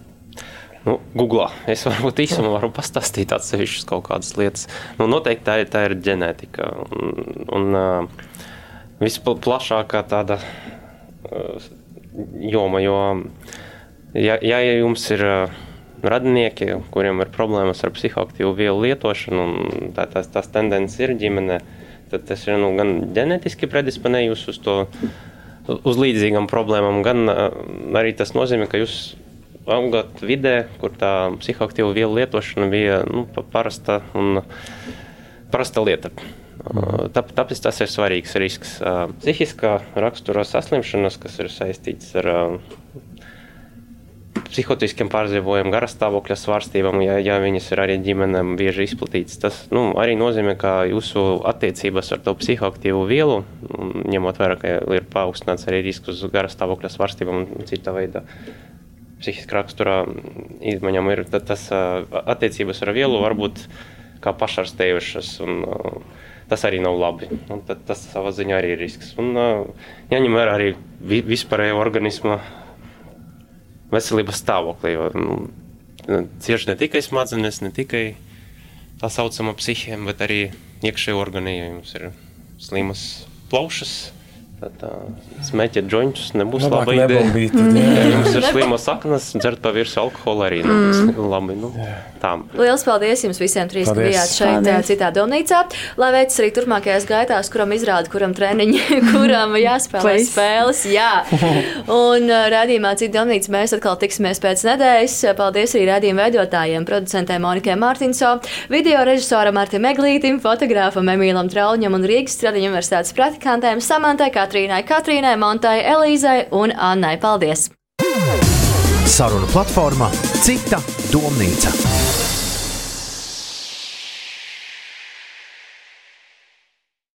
Nu, Google. Es varbūt īsumā varu pastāstīt atsevišķas kaut kādas lietas. Nu, noteikti tā ir, tā ir ģenētika. Un, un uh, visplašākā tāda uh, joma, jo ja, ja jums ir uh, radinieki, kuriem ir problēmas ar psihoaktīvu vielu lietošanu, un tā, tās, tās tendences ir ģimenē, tad tas ir nu, gan ģenētiski predisponējis uz to, uz līdzīgām problēmām, gan arī tas nozīmē, ka jūs augat vidē, kur tā psihoaktīva vielu lietošana bija nu, parasta, un, parasta lieta. Tā, tāpēc tas ir svarīgs risks. Psihiskā rakstura saslimšanas, kas ir saistīts ar psihotiskiem pārdzīvojumiem, garastāvokļa svārstībām, ja, ja viņas ir arī ģimenēm bieži izplatītas. Tas nu, arī nozīmē, ka jūsu attiecības ar to psihoaktīvu vielu, ņemot vērā, ka ir paaugstināts arī risks uz garastāvokļa svārstībām un cita veida psihiskā rakstura izmaiņām, ir tas attiecības ar vielu varbūt kā pašārstējušas. Un, Tas arī nav labi. Un tas savā ziņā arī ir risks. Un jāņem vērā arī vispārējo organismu veselības stāvoklī. Jo, nu, cieši ne tikai smadzenes, ne tikai tā saucamā psihēma, bet arī iekšējā organizācija. Jums ir slimas plaušas, smēķēt jointus nebūs Labāk laba ideja. Tad, ja jums ir slima saknes, dzert pa virsmu alkoholu arī nebūs mm. labi. Nu, tām. Lielas paldies jums visiem trīs, paldies. ka bijāt šeit paldies. citā domnīcā. Lai veicas arī turpmākajās gaitās, kuram izrāda, kuram treniņi, kuram jāspēlē spēles. Jā. Un rādījumā cita domnīca mēs atkal tiksimies pēc nedēļas. Paldies arī rādījuma veidotājiem, producentēm Monikai Mārtinso, video režisoram Martim Eglītim, fotogrāfam Emīlam Trauļņam un Rīgas Stradiņu universitātes praktikantēm Samantai Katrīnai, Katrīnai, Montai, Elīzai un Annai. Paldies! Saruna platforma Cita domnīca.